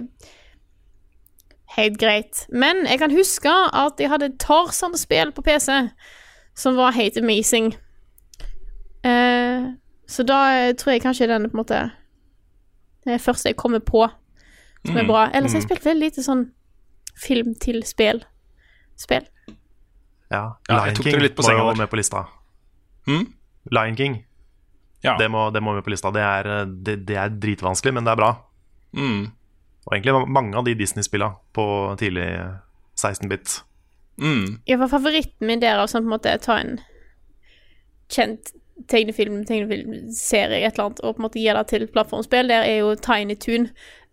helt greit. Men jeg kan huske at jeg hadde Tarzan-spill på PC som var helt amazing. Eh, så da eh, tror jeg kanskje den på en måte Det det første jeg kommer på som er bra. Ellers har jeg spilt veldig lite sånn film til spill. Spill. Ja, Ja, Lion King det må jo med på lista. Hmm? Lion King, Ja. det må, det må med på lista. Det er, eh, det, det er dritvanskelig, men det er bra. Mm. Og egentlig mange av de Disney-spillene på tidlig 16-bit. Mm. Ja, for favoritten min der er sånn på en måte ta en kjent tegnefilm, tegnefilmserie, et eller annet, og på en måte gi det til plattformspill. Der er jo Tiny Toon,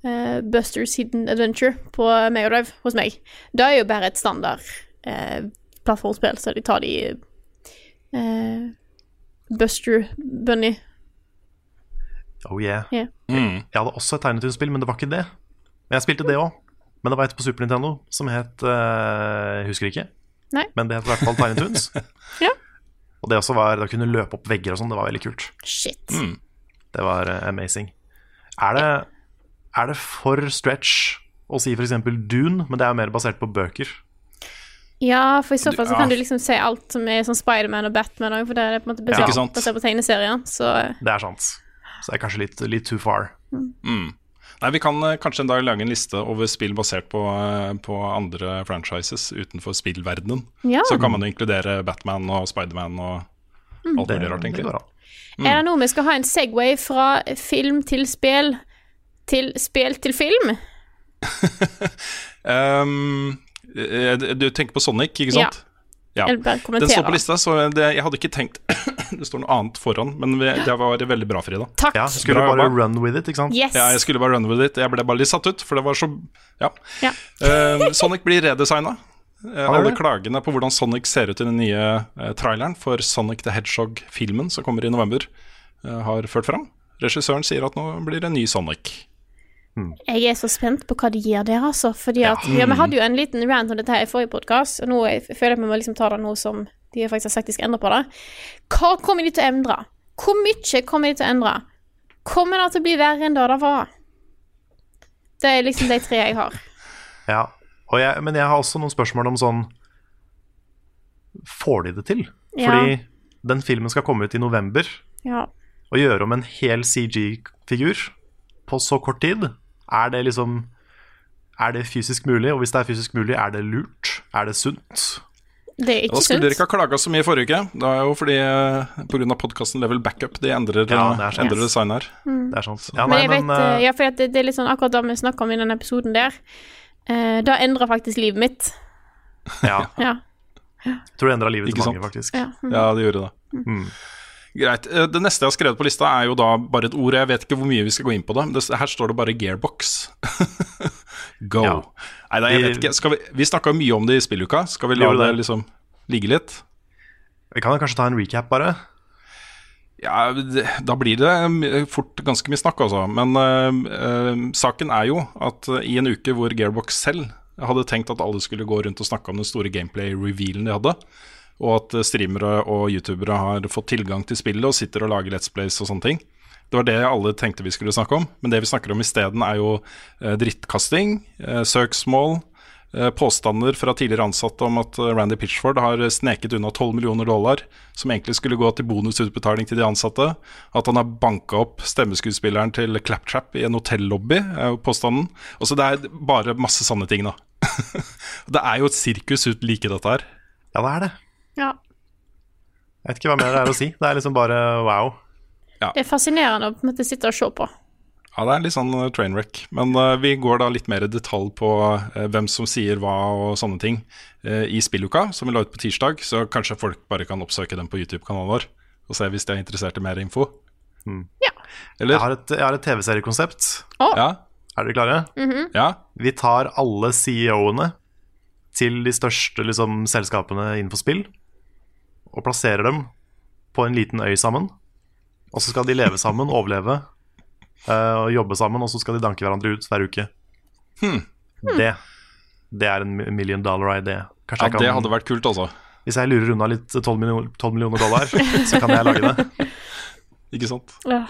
uh, Busters Hidden Adventure på Megadrive hos meg. Det er jo bare et standard eh, plattformspill, så de tar de eh, Buster Bunny. Oh yeah. yeah. Mm. Jeg hadde også et Tiny Toon-spill, men det var ikke det. Men jeg spilte det òg. Men det var et på Super Nintendo som het uh, Jeg husker ikke. Nei. Men det het i hvert fall Tegnetunes. (laughs) Ja. Og det også var Da kunne du løpe opp vegger og sånn. Det var veldig kult. Shit. Det var uh, amazing. Er det, er det for stretch å si f.eks. Dune, men det er jo mer basert på bøker? Ja, for i så fall så Ja. kan du liksom se alt som er sånn Spiderman og Batman òg, for det er på en måte basert, ja, basert på tegneserier. Så Det er sant. Så det er kanskje litt, litt too far. Nei, Vi kan eh, kanskje en dag lage en liste over spill basert på, eh, på andre franchises utenfor spillverdenen. ja. Så kan man jo inkludere Batman og Spiderman og alt Det, mulig rart, egentlig. an. Er det noe vi skal ha en Segway fra film til spill til spill til film? Um, (laughs) eh, du tenker på Sonic, ikke sant? Ja. ja. Den står på lista, så det, jeg hadde ikke tenkt (clears throat) Det står noe annet foran, men vi, det var veldig bra, Frida. Takk. Ja, skulle Bra bare jobba. run with it, ikke sant? Yes. Ja, jeg skulle bare run with it. Jeg ble bare litt satt ut, for det var så Ja. Ja. uh, Sonic blir redesigna. alle klagene på hvordan Sonic ser ut i den nye uh, traileren for Sonic the Hedgehog-filmen som kommer i november, eh, har ført fram. Regissøren sier at nå blir det en ny Sonic. Jeg er så spent på hva de gir der, altså. Fordi at ja. Vi hadde jo en liten rant om dette her i forrige podkast, og nå jeg føler jeg at vi må liksom ta det nå som de faktisk har sagt de skal endre på det. Hva kommer de til å endre? Hvor mye kommer de til å endre? Kommer det til å bli verre enn det det var? Det er liksom de tre jeg har. (laughs) Ja. Jeg, men jeg har også noen spørsmål om sånn Får de det til? Ja. Fordi den filmen skal komme ut i november. Ja. Å gjøre om en hel CG-figur på så kort tid, er det liksom Er det fysisk mulig? Og hvis det er fysisk mulig, er det lurt? Er det sunt? Det er ikke Da ikke skulle dere ikke ha klaga så mye i forrige uke. Det er jo fordi uh, pga. podkasten Level Backup de endrer, Ja, det er endrer design her. Det er sant. Ja, Men jeg vet, men, eh, ja, for det, det er litt sånn akkurat det vi snakka om i den episoden der. Da det endra faktisk livet mitt. ja, Ja. tror det endra livet til mange, sant? faktisk. ja. Ja, det gjorde det. Mm. Greit. Eh, Det neste jeg har skrevet på lista, er jo da bare et ord. Jeg vet ikke hvor mye vi skal gå inn på det. her står det bare gearbox. (laughs) Go. Ja. Nei, nei, jeg vet ikke. Skal vi vi snakka mye om det i spilluka. Skal vi la det det. liksom ligge litt? Vi kan kanskje ta en recap, bare. Ja, da blir det fort ganske mye snakk, altså. Men øh, øh, saken er jo at eh, i en uke hvor Gearbox selv hadde tenkt at alle skulle gå rundt og snakke om den store gameplay-revealen de hadde, og at eh, streamere og youtubere har fått tilgang til spillet og sitter og lager Let's Plays og sånne ting. Det var det alle tenkte vi skulle snakke om, men det vi snakker om isteden, er jo eh, drittkasting, eh, søksmål, påstander fra tidligere ansatte om at Randy Pitchford har sneket unna 12 millioner dollar, som egentlig skulle gå til bonusutbetaling til de ansatte. At han har banka opp stemmeskuespilleren til Claptrap i en hotellobby, er jo påstanden. Altså det er bare masse sanne ting, da. (laughs) det er jo et sirkus uten like dette her. Ja, det er det. Ja. Jeg vet ikke hva mer det er å si. Det er liksom bare wow. Det er fascinerende å på en måte sitte og se på. Ja, det er litt sånn eh, train wreck. Men uh, vi går da litt mer i detalj på uh, hvem som sier hva og sånne ting uh, i spilluka, som vi la ut på tirsdag. Så kanskje folk bare kan oppsøke den på YouTube-kanalen vår og se hvis de er interessert i mer info. Ja. Jeg Eller? har et, jeg har et TV-seriekonsept. Ja? Er dere klare? Ja? Vi tar alle CEO-ene til de største liksom, selskapene innenfor spill og plasserer dem på en liten øy sammen. Og så skal de leve sammen, overleve eh, og jobbe sammen, og så skal de danke hverandre ut hver uke. Det, det er en million dollar idé. Kanskje ja, kan, det hadde vært kult, altså. Hvis jeg lurer unna litt 12 millioner, 12 millioner dollar, så kan jeg lage det. (laughs) Ikke sant? Ja.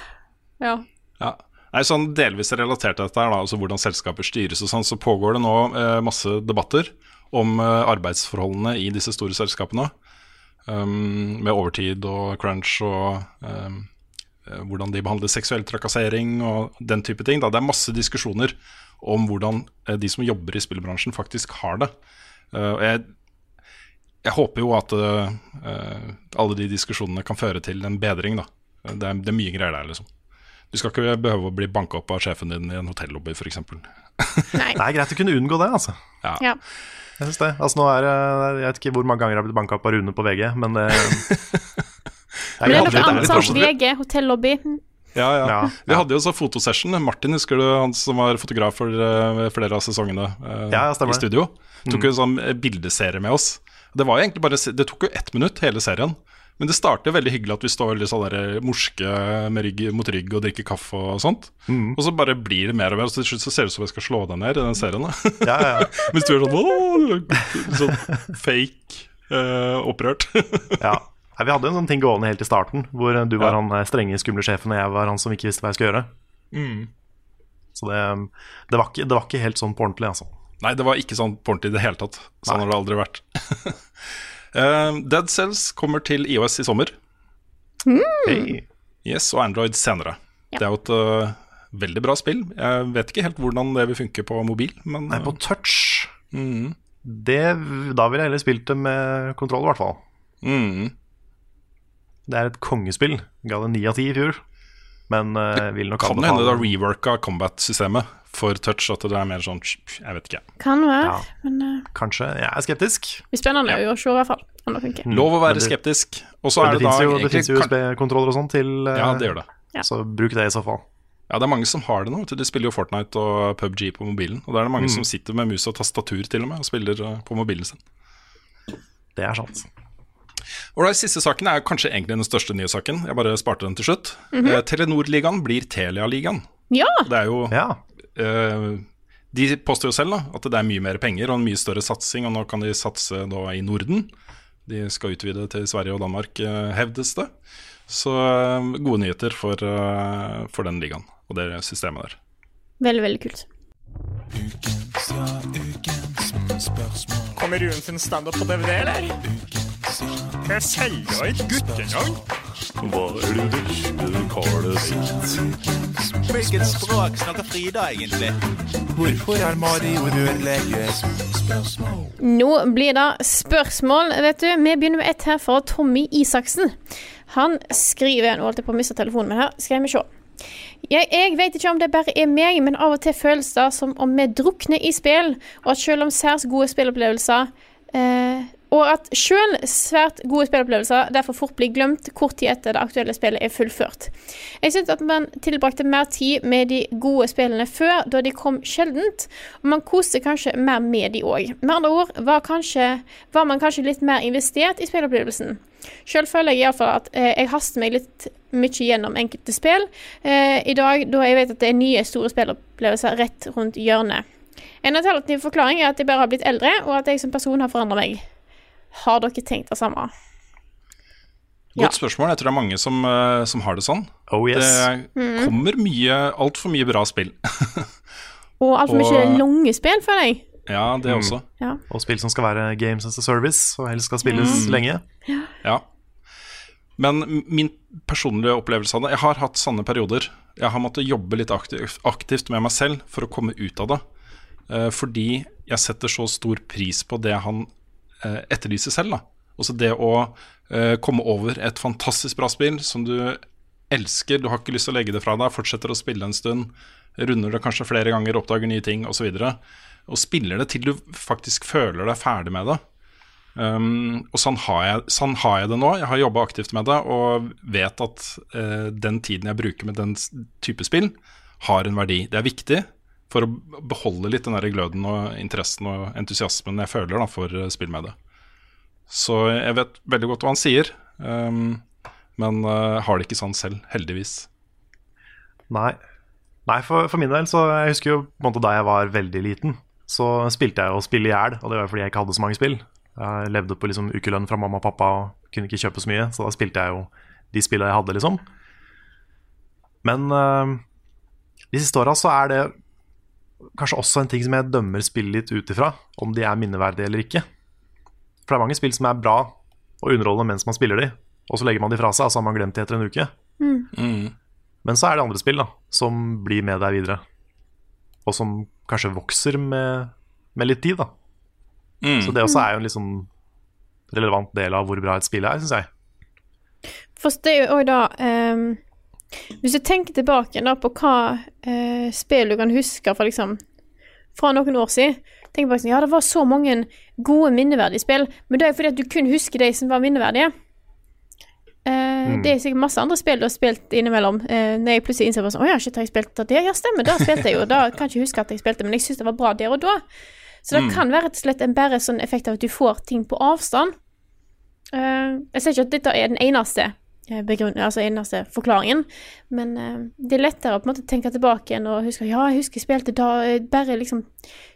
ja. Ja. Nei, sånn Delvis relatert til dette, her da, altså hvordan selskaper styres og sånn, så pågår det nå eh, masse debatter om eh, arbeidsforholdene i disse store selskapene. Um, med overtid og crunch og um, hvordan de behandler seksuell trakassering og den type ting. Da. Det er masse diskusjoner om hvordan eh, de som jobber i spillbransjen, faktisk har det. Uh, jeg, jeg håper jo at eh, eh, alle de diskusjonene kan føre til en bedring. Da. Det, er, det er mye greier der, liksom. Du skal ikke behøve å bli banka opp av sjefen din i en hotellobby, f.eks. Nei. Det er greit å kunne unngå det, altså. Ja. Ja. Jeg syns det. Altså, nå er det, jeg vet ikke hvor mange ganger jeg har blitt banka opp av Rune på VG, men det, (laughs) Men det er noe annet. VG, hotellobby. Ja, ja. Ja, Vi hadde jo også fotosession. Martin, husker du han som var fotograf for uh, flere av sesongene uh, Ja, ja, i studio? Tok jo en sånn bildeserie med oss. Det var jo egentlig bare Det tok jo ett minutt, hele serien. Men det starter veldig hyggelig at vi står litt sånn der morske med rygg mot rygg og drikker kaffe og sånt. Og så bare blir det mer og mer, og så til slutt så ser det ut som jeg skal slå deg ned i den serien. da. Ja, ja. (laughs) Mens du er sånn, sånn fake uh, opprørt. (laughs) ja. Vi hadde en sånn ting gående helt i starten, hvor du var Ja. han eh, strenge, skumle sjefen, og jeg var han som ikke visste hva jeg skulle gjøre. Så det, det, var ikke, det var ikke helt sånn på ordentlig, altså. Nei, det var ikke sånn på ordentlig i det hele tatt. Sånn har det aldri vært. (laughs) Eh, Dead Cells kommer til IOS i sommer. Hey. Yes, og Android senere. Det er jo et uh, veldig bra spill. Jeg vet ikke helt hvordan det vil funke på mobil, men Nei, på øh, touch mm, det, Da ville jeg heller spilt det med kontroll, i hvert fall. mm. Det er et kongespill. Ga det ni av ti i fjor. Men uh, vil nok Kan det hende det har reworka combat-systemet for touch, at det er mer sånn Jeg vet ikke. Kan være, Ja. men uh, Kanskje. Jeg er skeptisk. det blir spennende å se, i hvert fall. Om det funker. Lov å være det- skeptisk. Og så er det det da jo, det fins jo USB-kontroller og sånn til uh, Ja, det gjør det. Ja. Så bruk det i så fall. Ja, det er mange som har det nå. De spiller jo Fortnite og PubG på mobilen. Og da er det mange Mm. som sitter med mus og tastatur til og med og spiller på mobilen sin. Det er sant. Og den siste saken er kanskje egentlig den største nye saken. Jeg bare sparte den til slutt. Mm -hmm. uh, Telenor-ligaen blir Telia-ligaen. Ja! Det er jo Ja. uh, De påstår jo selv da, at det er mye mer penger og en mye større satsing, og nå kan de satse da i Norden. De skal utvide til Sverige og Danmark, eh, hevdes det. Så gode nyheter for, for den ligaen og det systemet der. Veldig, veldig kult. Kommer Ruen sin standup på DVD, eller? Jeg selger et guttenavn. Hva er det du kaller sitt? Hvilket språk snakker Frida egentlig? Hvorfor er Mario rørlege? Nå blir det spørsmål, vet du. Vi begynner med ett her fra Tommy Isaksen. Han skriver Nå holdt jeg på å miste telefonen min her. Skal vi se. Jeg, jeg vet ikke om det bare er meg, men av og til føles det som om vi drukner i spill, og at selv om særs gode spillopplevelser eh, og at selv svært gode spillopplevelser derfor fort blir glemt kort tid etter det aktuelle spillet er fullført. Jeg syns at man tilbrakte mer tid med de gode spillene før, da de kom sjeldent, og man koste kanskje mer med de òg. Med andre ord var, kanskje, var man kanskje litt mer investert i spillopplevelsen. Sjøl føler jeg iallfall at eh, jeg haster meg litt mye gjennom enkelte spill eh, i dag, da jeg vet at det er nye, store spillopplevelser rett rundt hjørnet. En alternativ forklaring er at jeg bare har blitt eldre, og at jeg som person har forandra meg. Har dere tenkt det samme? Ja. Godt spørsmål. Jeg tror det er mange som, eh, som har det sånn. Oh yes. Det Mm. kommer mye, altfor mye bra spill. (laughs) Og altfor mye lange spill, føler jeg. ja, det Mm. også. Ja. Og spill som skal være games as a service, og helst skal spilles Mm. lenge. Ja. Men min personlige opplevelse av det Jeg har hatt sanne perioder. Jeg har måttet jobbe litt aktivt, aktivt med meg selv for å komme ut av det. Eh, fordi jeg setter så stor pris på det han eh, etterlyser selv. Da. Også det å eh, komme over et fantastisk bra spill som du elsker, du har ikke lyst til å legge det fra deg, fortsetter å spille en stund, runder det kanskje flere ganger, oppdager nye ting osv. Og, så og spiller det til du faktisk føler deg ferdig med det. Um, og sånn har, jeg, sånn har jeg det nå. Jeg har jobba aktivt med det og vet at uh, den tiden jeg bruker med den type spill, har en verdi. Det er viktig for å beholde litt den der gløden og interessen og entusiasmen jeg føler da, for eh, det. Så jeg vet veldig godt hva han sier, um, men uh, har det ikke sånn selv, heldigvis. Nei. Nei, for, for min del, så jeg husker jo på en måte da jeg var veldig liten, så spilte jeg jo spill i hjel, og det var fordi jeg ikke hadde så mange spill. Jeg levde på liksom ukelønn fra mamma og pappa og kunne ikke kjøpe så mye, så da spilte jeg jo de spillene jeg hadde, liksom. Men uh, de siste åra så er det kanskje også en ting som jeg dømmer spill litt ut ifra, om de er minneverdige eller ikke. For det er mange spill som er bra og underholdende mens man spiller de, og så legger man de fra seg, og så har man glemt de etter en uke. Mm. Men så er det andre spill da, som blir med deg videre. Og som kanskje vokser med, med litt tid. da. Mm. Så det også er jo en litt sånn relevant del av hvor bra et spill er, syns jeg. For det er jo òg da ehm, Hvis du tenker tilbake da på hva eh, spill du kan huske fra liksom Fra noen år siden Tenk bare sånn, Ja, det var så mange gode minneverdige spill, men det er fordi at du kun husker de som var minneverdige. Eh, Det er sikkert masse andre spill du har spilt innimellom. Eh, når jeg plutselig innser sånn Å ja, shit, har jeg spilt det? Ja, stemmer, da spilte jeg jo. Da kan jeg ikke huske at jeg spilte, men jeg syns det var bra der og da. Så det kan være rett og slett en bare sånn effekt av at du får ting på avstand. Eh, jeg ser ikke at dette er den eneste begrunn- altså eneste forklaringen, men eh, det er lettere å på en måte tenke tilbake igjen og huske ja, jeg husker jeg spilte da eh, bare liksom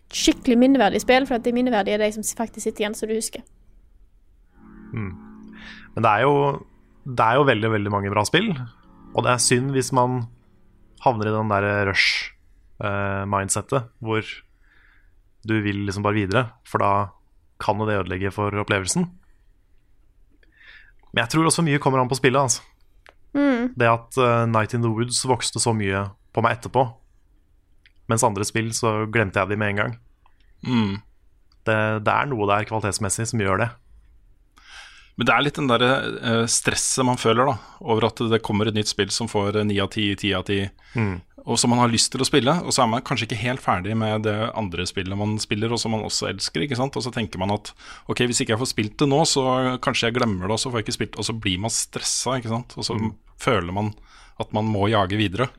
skikkelig minneverdige spill, for at det minneverdige er de som faktisk sitter igjen, som du husker. Men det er jo Det er jo veldig, veldig mange bra spill. Og det er synd hvis man havner i den der rush-mindsettet hvor du vil liksom bare videre, for da kan det ødelegge for opplevelsen. Men jeg tror også mye kommer an på spillet. altså. Mm. Det at uh, Night in the Woods vokste så mye på meg etterpå, mens andre spill så glemte jeg de med en gang. Mm. Det, det er noe der kvalitetsmessig som gjør det. Men det er litt den der uh, stresset man føler da over at det kommer et nytt spill som får eh, ni av ti, ti av ti, Mm. Og som man har lyst til å spille. Og så er man kanskje ikke helt ferdig med det andre spillet man spiller, og som man også elsker. ikke sant? Og så tenker man at ok, hvis ikke jeg får spilt det nå, så kanskje jeg glemmer det, og så får jeg ikke spilt det, Og så blir man stressa, ikke sant. Og så føler man at man må jage videre.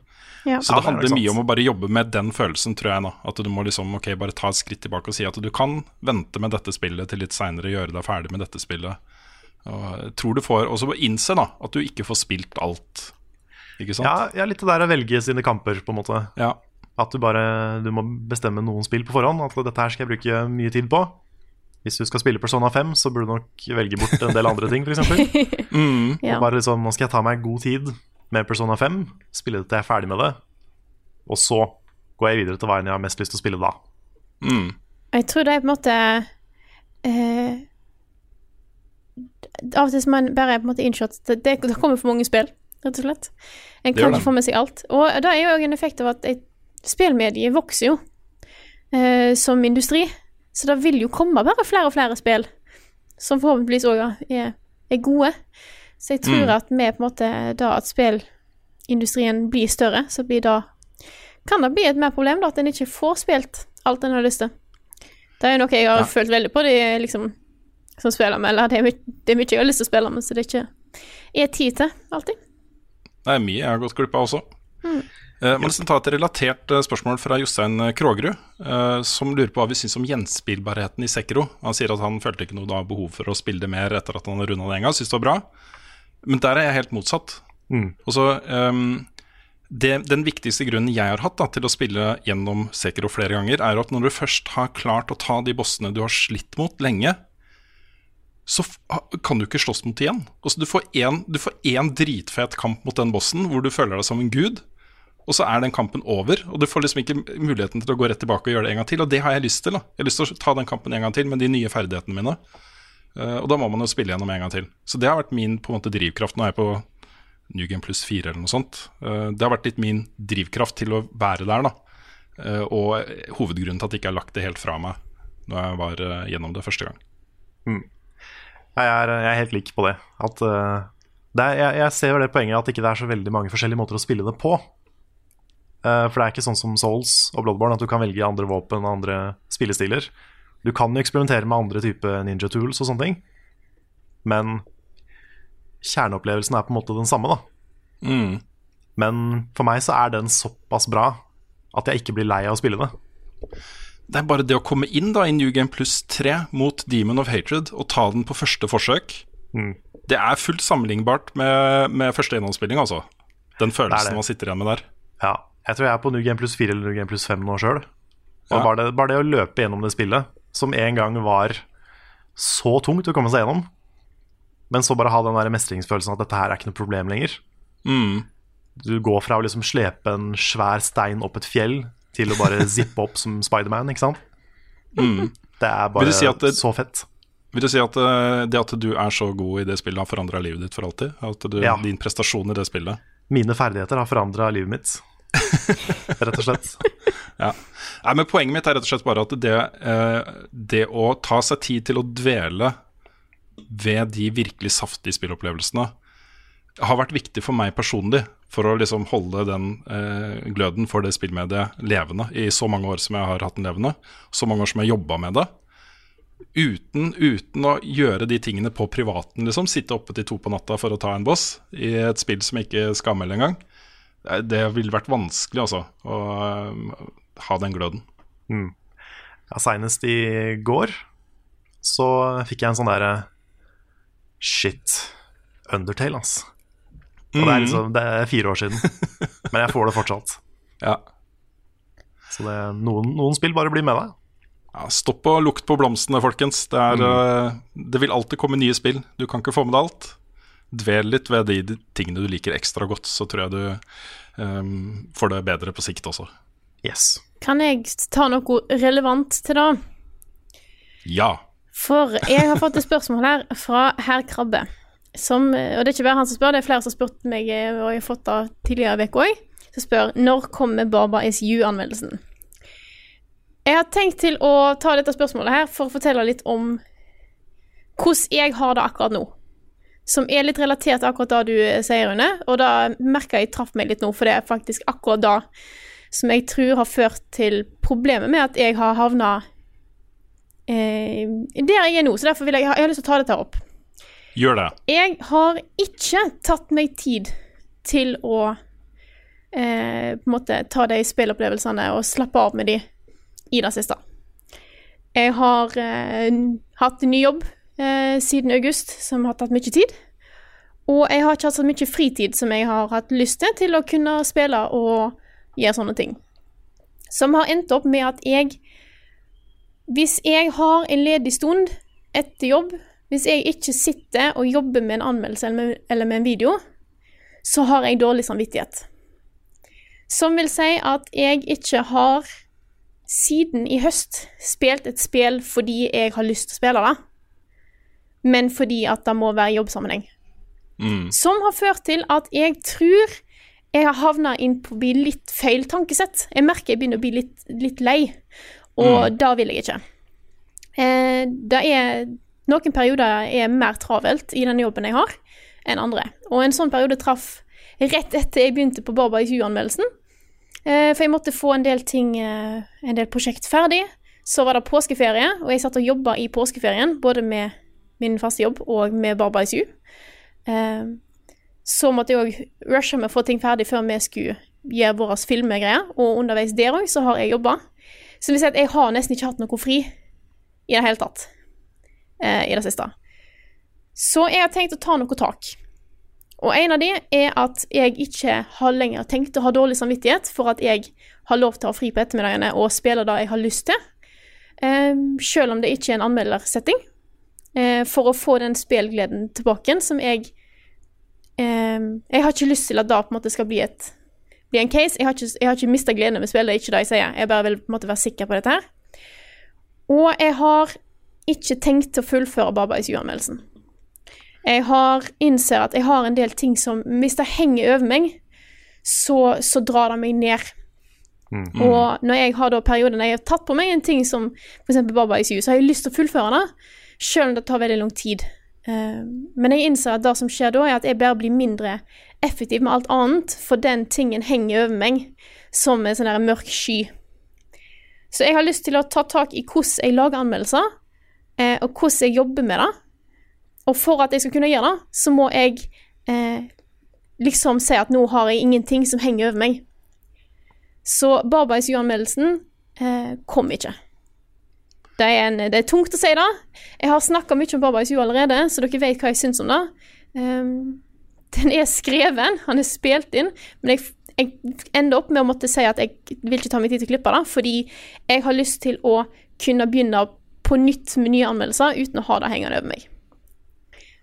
Ja. Så det er handler mye om å bare jobbe med den følelsen, tror jeg. nå At du må liksom ok, bare ta et skritt tilbake og si at du kan vente med dette spillet til litt seinere, gjøre deg ferdig med dette spillet. Og tror du får Og så innse da at du ikke får spilt alt. Ikke sant? Ja, ja, litt det der å velge sine kamper, på en måte. Ja. At du bare du må bestemme noen spill på forhånd. At dette her skal jeg bruke mye tid på. Hvis du skal spille Persona 5, så burde du nok velge bort en del andre ting, f.eks. (laughs) Mm. Ja. Og bare liksom, nå skal jeg ta meg god tid med Persona 5, spille det til jeg er ferdig med det, og så går jeg videre til veien jeg har mest lyst til å spille da. Mm. Jeg tror det er på en måte eh, Av og til så man bare på en måte det, det det kommer for mange spill, rett og slett. En kan ikke få med seg alt. Og det er jo òg en effekt av at et spillmediet vokser jo eh, som industri. Så det vil jo komme bare flere og flere spill som forhåpentligvis òg er, er gode. Så jeg tror Mm. at med på en måte da at spillindustrien blir større, så blir da kan det bli et mer problem da, at en ikke får spilt alt en har lyst til. Det er jo noe jeg har Ja. følt veldig på, de liksom, som spiller med, eller det er, my det er mye jeg har lyst til å spille med, så det er ikke er tid til alltid. Det er mye jeg har gått glipp av også. Eh, må nesten ta et relatert eh, spørsmål fra Jostein Krogerud, eh, som lurer på hva vi syns om gjenspillbarheten i Sekro. Han sier at han følte ikke noe da behov for å spille det mer etter at han har runda det en gang. Syns det var bra. Men der er jeg helt motsatt. Mm. Og så ehm, det, Den viktigste grunnen jeg har hatt da, til å spille gjennom Sekiro flere ganger, er at når du først har klart å ta de bossene du har slitt mot lenge, så kan du ikke slåss mot igjen. Altså, du får én- du én dritfet kamp mot den bossen hvor du føler deg som en gud, og så er den kampen over. Og du får liksom ikke muligheten til å gå rett tilbake og gjøre det en gang til. Og det har jeg lyst til. da Jeg har lyst til å ta den kampen en gang til med de nye ferdighetene mine. Eh, og da må man jo spille gjennom en gang til. Så det har vært min på en måte drivkraft. Nå er jeg på New Game pluss 4 eller noe sånt. Eh, det har vært litt min drivkraft til å være der, da. Eh, og hovedgrunnen til at jeg ikke har lagt det helt fra meg når jeg var gjennom det første gang. Jeg er, jeg er helt lik på det. At, uh, det er, jeg, jeg ser jo det poenget at ikke det er så veldig mange forskjellige måter å spille det på. Uh, for det er ikke sånn som Souls og Bloodborne at du kan velge andre våpen og andre spillestiler. Du kan jo eksperimentere med andre typer ninja tools og sånne ting, men kjerneopplevelsen er på en måte den samme, da. Mm. Men for meg så er den såpass bra at jeg ikke blir lei av å spille det. Det er bare det å komme inn da i New Game Plus 3 mot Demon of Hatred og ta den på første forsøk. Mm. Det er fullt sammenlignbart med, med første gjennomspilling, altså. Den følelsen det. man sitter igjen med der. Ja, jeg tror jeg er på New Game Plus 4 eller New Game Plus 5 nå sjøl. Ja. bare, det, bare det å løpe gjennom det spillet, som en gang var så tungt å komme seg gjennom, men så bare ha den der mestringsfølelsen at dette her er ikke noe problem lenger. Mm. Du går fra å liksom slepe en svær stein opp et fjell til å bare (laughs) zippe opp som Spiderman, ikke sant? Mm. Det er bare si det- så fett. Vil du si at eh, det at du er så god i det spillet, har forandra livet ditt for alltid? At du, Ja. din prestasjon i det spillet? Mine ferdigheter har forandra livet mitt, (laughs) rett og slett. Ja. Nei, men Poenget mitt er rett og slett bare at det, eh, det å ta seg tid til å dvele ved de virkelig saftige spillopplevelsene har vært viktig for meg personlig for å liksom holde den eh, gløden for det spillmediet levende i så mange år som jeg har hatt den levende. Så mange år som jeg har jobba med det. Uten, uten å gjøre de tingene på privaten, liksom. Sitte oppe til to på natta for å ta en boss i et spill som jeg ikke skal melde engang. Det, det ville vært vanskelig, altså, å eh, ha den gløden. Mm. Ja, Seinest i går så fikk jeg en sånn derre Shit. Undertale, ass. Og det er, liksom, det er fire år siden, men jeg får det fortsatt. (laughs) Ja. Så det, noen, noen spill bare blir med deg. Ja, stopp og lukt på blomstene, folkens. Det, er, mm. det vil alltid komme nye spill. Du kan ikke få med deg alt. Dvel litt ved de, de tingene du liker ekstra godt, så tror jeg du um, får det bedre på sikt også. Yes. Kan jeg ta noe relevant til det? Ja. For jeg har fått et spørsmål her fra herr Krabbe. Som, og det er ikke bare han som spør, det er flere som har spurt meg, eh, og jeg har fått det tidligere i uka òg. Som spør når kommer Barba You-anmeldelsen. Jeg har tenkt til å ta dette spørsmålet her for å fortelle litt om hvordan jeg har det akkurat nå. Som er litt relatert til akkurat det du eh, sier, Rune. Og da merker jeg traff meg litt nå, for det er faktisk akkurat det som jeg tror har ført til problemet med at jeg har havna eh, der jeg er nå. Så derfor jeg, jeg har lyst til å ta dette opp. Gjør det. Jeg har ikke tatt meg tid til å eh, på en måte ta de spillopplevelsene og slappe av med de i det siste. Jeg har eh, hatt ny jobb eh, siden august som har tatt mye tid. Og jeg har ikke hatt så mye fritid som jeg har hatt lyst til til å kunne spille og gjøre sånne ting. Som har endt opp med at jeg Hvis jeg har en ledig stund etter jobb, hvis jeg ikke sitter og jobber med en anmeldelse eller med, eller med en video, så har jeg dårlig samvittighet. Som vil si at jeg ikke har siden i høst spilt et spill fordi jeg har lyst til å spille det, men fordi at det må være jobbsammenheng. Som har ført til at jeg tror jeg har havna inn på å bli litt feil tankesett. Jeg merker jeg begynner å bli litt, litt lei, og det vil jeg ikke. Eh, det er Noen perioder er mer travelt i den jobben jeg har, enn andre. Og en sånn periode traff rett etter jeg begynte på Barba i 20-anmeldelsen. Eh, for jeg måtte få en del ting, eh, en del prosjekt ferdig. Så var det påskeferie, og jeg satt og jobba i påskeferien, både med min faste jobb og med Barba i 20. Eh, så måtte jeg òg rushe med å få ting ferdig før vi skulle gjøre våre filmegreier, og underveis der òg så har jeg jobba. Så jeg har nesten ikke hatt noe fri i det hele tatt eh, i det siste. Så jeg har tenkt å ta noe tak. Og en av de er at jeg ikke har lenger tenkt å ha dårlig samvittighet for at jeg har lov til å ha fri på ettermiddagene og spille det jeg har lyst til, eh, selv om det ikke er en anmeldersetting, eh, for å få den spillgleden tilbake som jeg eh, Jeg har ikke lyst til at det på en måte skal bli et bli en case. Jeg har ikke, jeg ikke mista gleden over å spille, det er ikke det jeg sier. Jeg bare vil på en måte være sikker på dette her. Og jeg har ikke tenkt å fullføre Baba is you-anmeldelsen. Jeg har innser at jeg har en del ting som Hvis det henger over meg, så, så drar det meg ned. Og når jeg har da perioder der jeg har tatt på meg en ting som f.eks. Baba ISU, så har jeg lyst til å fullføre det, selv om det tar veldig lang tid. Eh, men jeg innser at det som skjer da, er at jeg bare blir mindre effektiv med alt annet, for den tingen henger over meg som en sånn mørk sky. Så jeg har lyst til å ta tak i hvordan jeg lager anmeldelser, eh, og hvordan jeg jobber med det. Og for at jeg skal kunne gjøre det, så må jeg eh, liksom si at nå har jeg ingenting som henger over meg. Så Barbais U-anmeldelsen eh, kom ikke. Det er, en, det er tungt å si det. Jeg har snakka mye om barbeis-u allerede, så dere vet hva jeg syns om det. Um, den er skreven, han er spilt inn, men jeg, jeg ender opp med å måtte si at jeg vil ikke ta meg tid til å klippe det, fordi jeg har lyst til å kunne begynne på nytt med nye anmeldelser uten å ha det hengende over meg.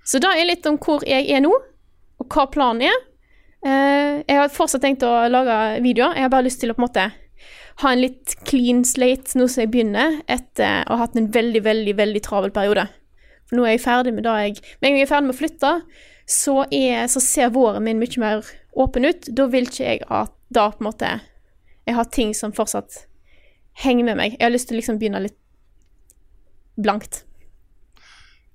Så det er litt om hvor jeg er nå, og hva planen er. Eh, jeg har fortsatt tenkt å lage videoer. Jeg har bare lyst til å på en måte ha en litt clean slate nå som jeg begynner, etter å ha hatt en veldig, veldig, veldig travel periode. For nå er jeg ferdig med det jeg Med en gang jeg er ferdig med å flytte, så, er, så ser våren min mye mer åpen ut. Da vil ikke jeg at da på en måte Jeg har ting som fortsatt henger med meg. Jeg har lyst til å liksom begynne litt blankt.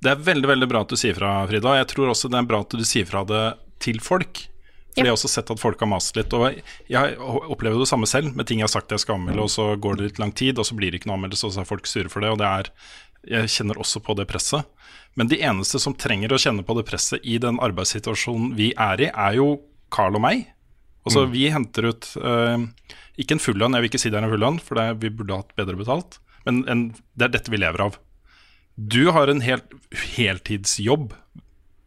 Det er veldig veldig bra at du sier fra, Frida. Jeg tror også det er bra at du sier fra det til folk. For Ja. jeg har også sett at folk har mast litt. Og jeg opplever det samme selv, med ting jeg har sagt jeg skal anmelde, og så går det litt lang tid, og så blir det ikke noe anmeldelse, og så er folk sure for det. Og det er Jeg kjenner også på det presset. Men de eneste som trenger å kjenne på det presset i den arbeidssituasjonen vi er i, er jo Carl og meg. Altså, vi henter ut uh, ikke en full lønn, jeg vil ikke si det er en full lønn, for det, vi burde hatt bedre betalt, men en, det er dette vi lever av. Du har en helt heltidsjobb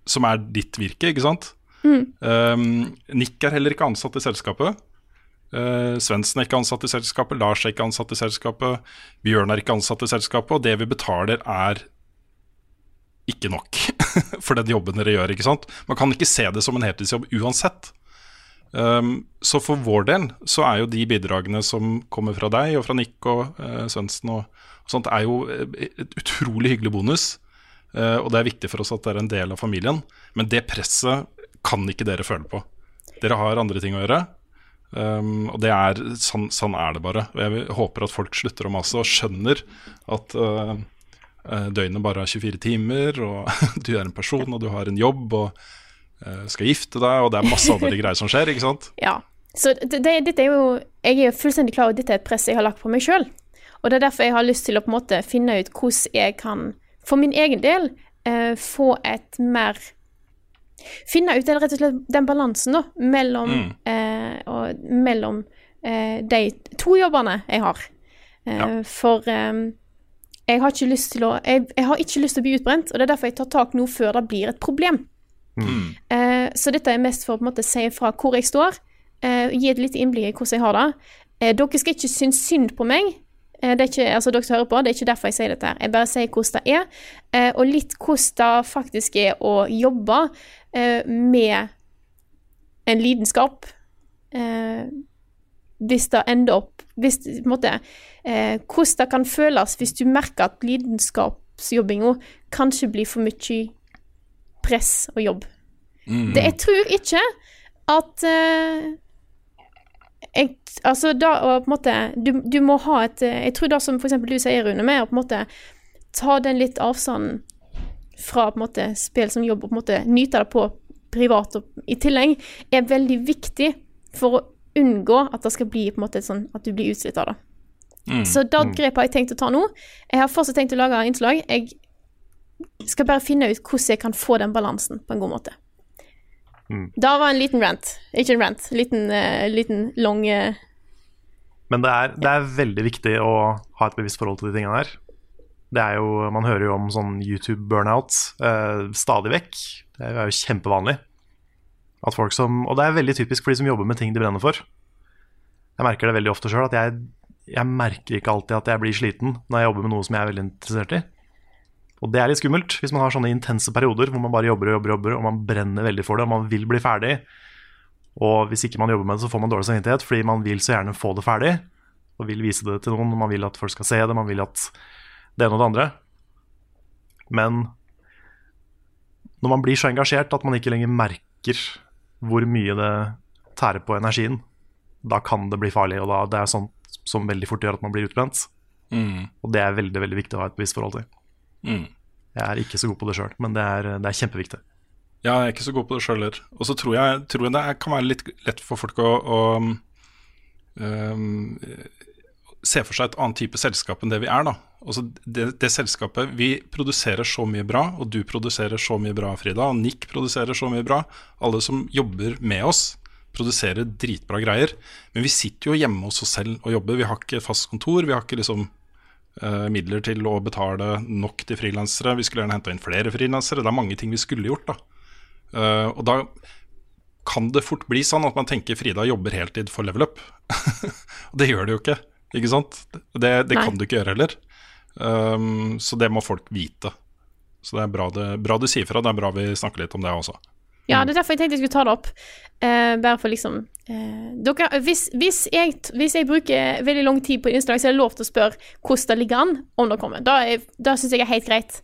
som er ditt virke, ikke sant? Mm. Um, Nick er heller ikke ansatt i selskapet. Uh, Svendsen er ikke ansatt i selskapet, Lars er ikke ansatt i selskapet, Bjørn er ikke ansatt i selskapet, og det vi betaler er ikke nok (laughs) for den jobben dere gjør. ikke sant? Man kan ikke se det som en heltidsjobb uansett. Um, så for vår del så er jo de bidragene som kommer fra deg og fra Nick og uh, Svendsen og, og sånt, er jo eh, et utrolig hyggelig bonus. Uh, og det er viktig for oss at det er en del av familien. Men det presset kan ikke dere føle på. Dere har andre ting å gjøre. Um, og det er, sånn, sånn er det bare. Og jeg håper at folk slutter å mase og skjønner at uh, døgnet bare er 24 timer, og (laughs) du er en person, og du har en jobb, og skal gifte deg, og det er masse andre greier som skjer, ikke sant? (laughs) Ja. Så det, det, dette er jo Jeg er jo fullstendig klar over at dette er et press jeg har lagt på meg sjøl. Og det er derfor jeg har lyst til å på en måte finne ut hvordan jeg kan, for min egen del, eh, få et mer Finne ut den, rett og slett den balansen da, mellom, Mm. eh, og, mellom eh, de to jobbene jeg har. Eh, Ja. For eh, jeg har ikke lyst til å jeg, jeg har ikke lyst til å bli utbrent, og det er derfor jeg tar tak nå før det blir et problem. Eh, så dette er mest for å på en måte si fra hvor jeg står, eh, gi et lite innblikk i hvordan jeg har det. Eh, dere skal ikke synes synd på meg. Eh, det er ikke, altså dere hører på, det er ikke derfor jeg sier dette. her. Jeg bare sier hvordan det er, eh, og litt hvordan det faktisk er å jobbe med en lidenskap. Hvis det ender opp hvis, på en måte, Hvordan det kan føles hvis du merker at lidenskapsjobbinga kanskje blir for mye press og jobb. Mm. Det, jeg tror ikke at uh, jeg, Altså, da å på en måte du, du må ha et Jeg tror det som eksempel du sier, Rune, med å på en måte ta den litt avstanden fra på en måte spill som jobb, og på en måte nyte det på privat og i tillegg, er veldig viktig for å unngå at det skal bli på en måte sånn at du blir utslitt av det. Mm. Så det Mm. grepet har jeg tenkt å ta nå. Jeg har fortsatt tenkt å lage innslag. Jeg skal bare finne ut hvordan jeg kan få den balansen på en god måte. Mm. Det var en liten rant. Ikke en rant, liten, uh, liten lang uh, Men det er, det er veldig viktig å ha et bevisst forhold til de tingene her. Det er jo, Man hører jo om sånn YouTube-burnout uh, stadig vekk. Det er jo kjempevanlig. At folk som, og det er veldig typisk for de som jobber med ting de brenner for. Jeg merker det veldig ofte sjøl, at jeg, jeg merker ikke alltid at jeg blir sliten når jeg jobber med noe som jeg er veldig interessert i. Og det er litt skummelt hvis man har sånne intense perioder hvor man bare jobber og jobber, og jobber, og man brenner veldig for det, og man vil bli ferdig. Og hvis ikke man jobber med det, så får man dårlig samvittighet fordi man vil så gjerne få det ferdig. Og vil vise det til noen, man vil at folk skal se det, man vil at det ene og det andre. Men når man blir så engasjert at man ikke lenger merker hvor mye det tærer på energien, da kan det bli farlig, og da, det er sånt som veldig fort gjør at man blir utbrent. Mm. Og det er veldig veldig viktig å ha et bevisst forhold til. Mm. Jeg er ikke så god på det sjøl, men det er, det er kjempeviktig. Ja, jeg er ikke så god på det sjøl heller. Og så tror jeg, tror jeg det kan være litt lett for folk å, å um, se for seg et annet type selskap enn det vi er. da. Altså det, det selskapet Vi produserer så mye bra, og du produserer så mye bra, Frida. Og Nick produserer så mye bra. Alle som jobber med oss, produserer dritbra greier. Men vi sitter jo hjemme hos oss selv og jobber. Vi har ikke fast kontor. Vi har ikke liksom eh, midler til å betale nok til frilansere. Vi skulle gjerne henta inn flere frilansere. Det er mange ting vi skulle gjort. da. Eh, og da kan det fort bli sånn at man tenker Frida jobber heltid for level up. (laughs) og det gjør det jo ikke. Ikke sant? Det, det kan du ikke gjøre heller. Um, så det må folk vite. Så det er bra, det, bra du sier fra. Det er bra vi snakker litt om det også. Ja, det er derfor jeg tenkte jeg skulle ta det opp. Uh, bare for liksom eh, dere, hvis, hvis, jeg, hvis jeg bruker veldig lang tid på et innslag, så er det lov til å spørre hvordan det ligger an om det kommer. Da, er- da syns jeg er helt greit.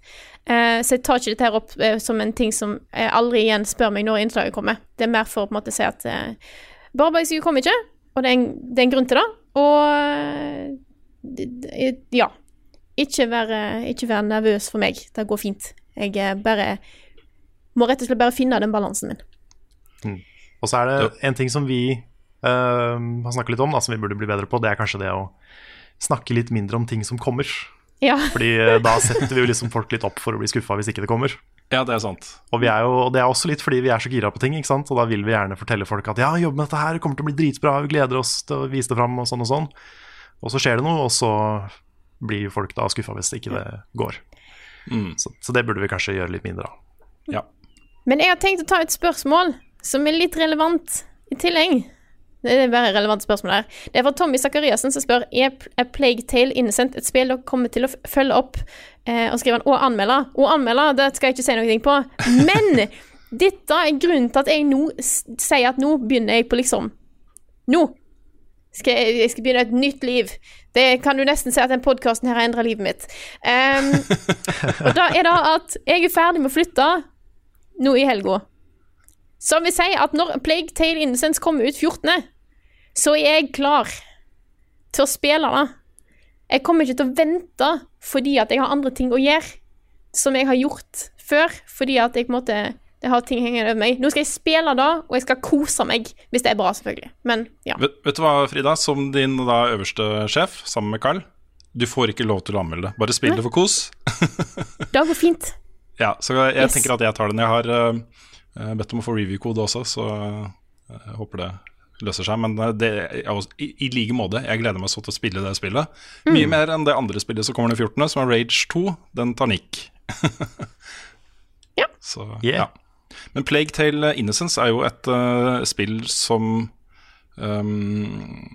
Eh, så jeg tar ikke dette her opp eh, som en ting som jeg aldri igjen spør meg når innslaget kommer. Det er mer for å på en måte si at eh, Barbergsyke kommer ikke, og det er, en, det er en grunn til det. Og eh, det, ja. Ikke være, ikke være nervøs for meg. Det går fint. Jeg eh, bare må rett og slett bare finne den balansen min. Mm. Og så er det en ting som vi uh, har snakket litt om, da, som vi burde bli bedre på, det er kanskje det å snakke litt mindre om ting som kommer. Ja. Fordi uh, da setter vi jo liksom folk litt opp for å bli skuffa hvis ikke det kommer. Ja, det er sant. Og, vi er jo, og det er også litt fordi vi er så gira på ting, ikke sant? og da vil vi gjerne fortelle folk at ja, jobb med dette her, kommer til å bli dritbra, vi gleder oss til å vise det fram, og sånn og sånn. Og så skjer det noe, og så blir folk da skuffa hvis ikke det går. Mm. Så, så det burde vi kanskje gjøre litt mindre av. Ja. Men jeg har tenkt å ta et spørsmål som er litt relevant i tillegg. Det er bare et relevant spørsmål her. Det er fra Tommy Sakariassen som spør Er A Plague Tale Innocent et spill dere kommer til å følge opp. Eh, og skrive en og anmelde. Og anmelde, det skal jeg ikke si noe på. Men (laughs) dette er grunnen til at jeg nå sier at nå begynner jeg på liksom Nå skal jeg, jeg skal begynne et nytt liv. Det kan du nesten si at den podkasten her har endra livet mitt. Um, (laughs) og da er det at jeg er ferdig med å flytte nå i helga. Som vil si at når Plague Tale Innocence kommer ut 14., så er jeg klar til å spille det. Jeg kommer ikke til å vente fordi at jeg har andre ting å gjøre, som jeg har gjort før, fordi at jeg på en måte det har ting hengende over meg. Nå skal jeg spille da, og jeg skal kose meg, hvis det er bra, selvfølgelig. Men ja. Vet, vet du hva, Frida? Som din da øverste sjef, sammen med Carl, du får ikke lov til å anmelde det. Bare spill det for kos. (laughs) Det går fint. Ja, så jeg Yes. tenker at jeg tar den. Jeg har eh, bedt om å få review-kode også, så eh, jeg håper det løser seg. Men eh, det, jeg, også- i, i like måte, jeg gleder meg så til å spille det spillet. Mye Mm. mer enn det andre spillet som kommer den 14., som er Rage 2. Den tar nikk. (laughs) ja. Så, Yeah. ja. Men Plague Tale Innocence er jo et uh, spill som um,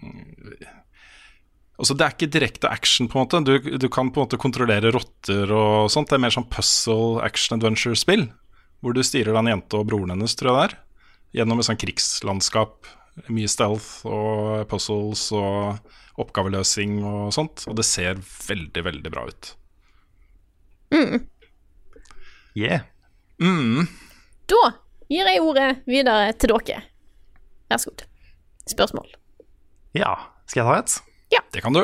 Altså Det er ikke direkte action, på en måte. Du, du kan på en måte kontrollere rotter og sånt. Det er mer sånn puzzle action adventure-spill. Hvor du styrer en jente og broren hennes, tror jeg det er. Gjennom et sånt krigslandskap. Mye stealth og puzzles og oppgaveløsing og sånt. Og det ser veldig, veldig bra ut. Mm. Yeah. Mm. Da gir jeg ordet videre til dere. Vær så god. Spørsmål. Ja. Skal jeg ta et? Ja. Det kan du.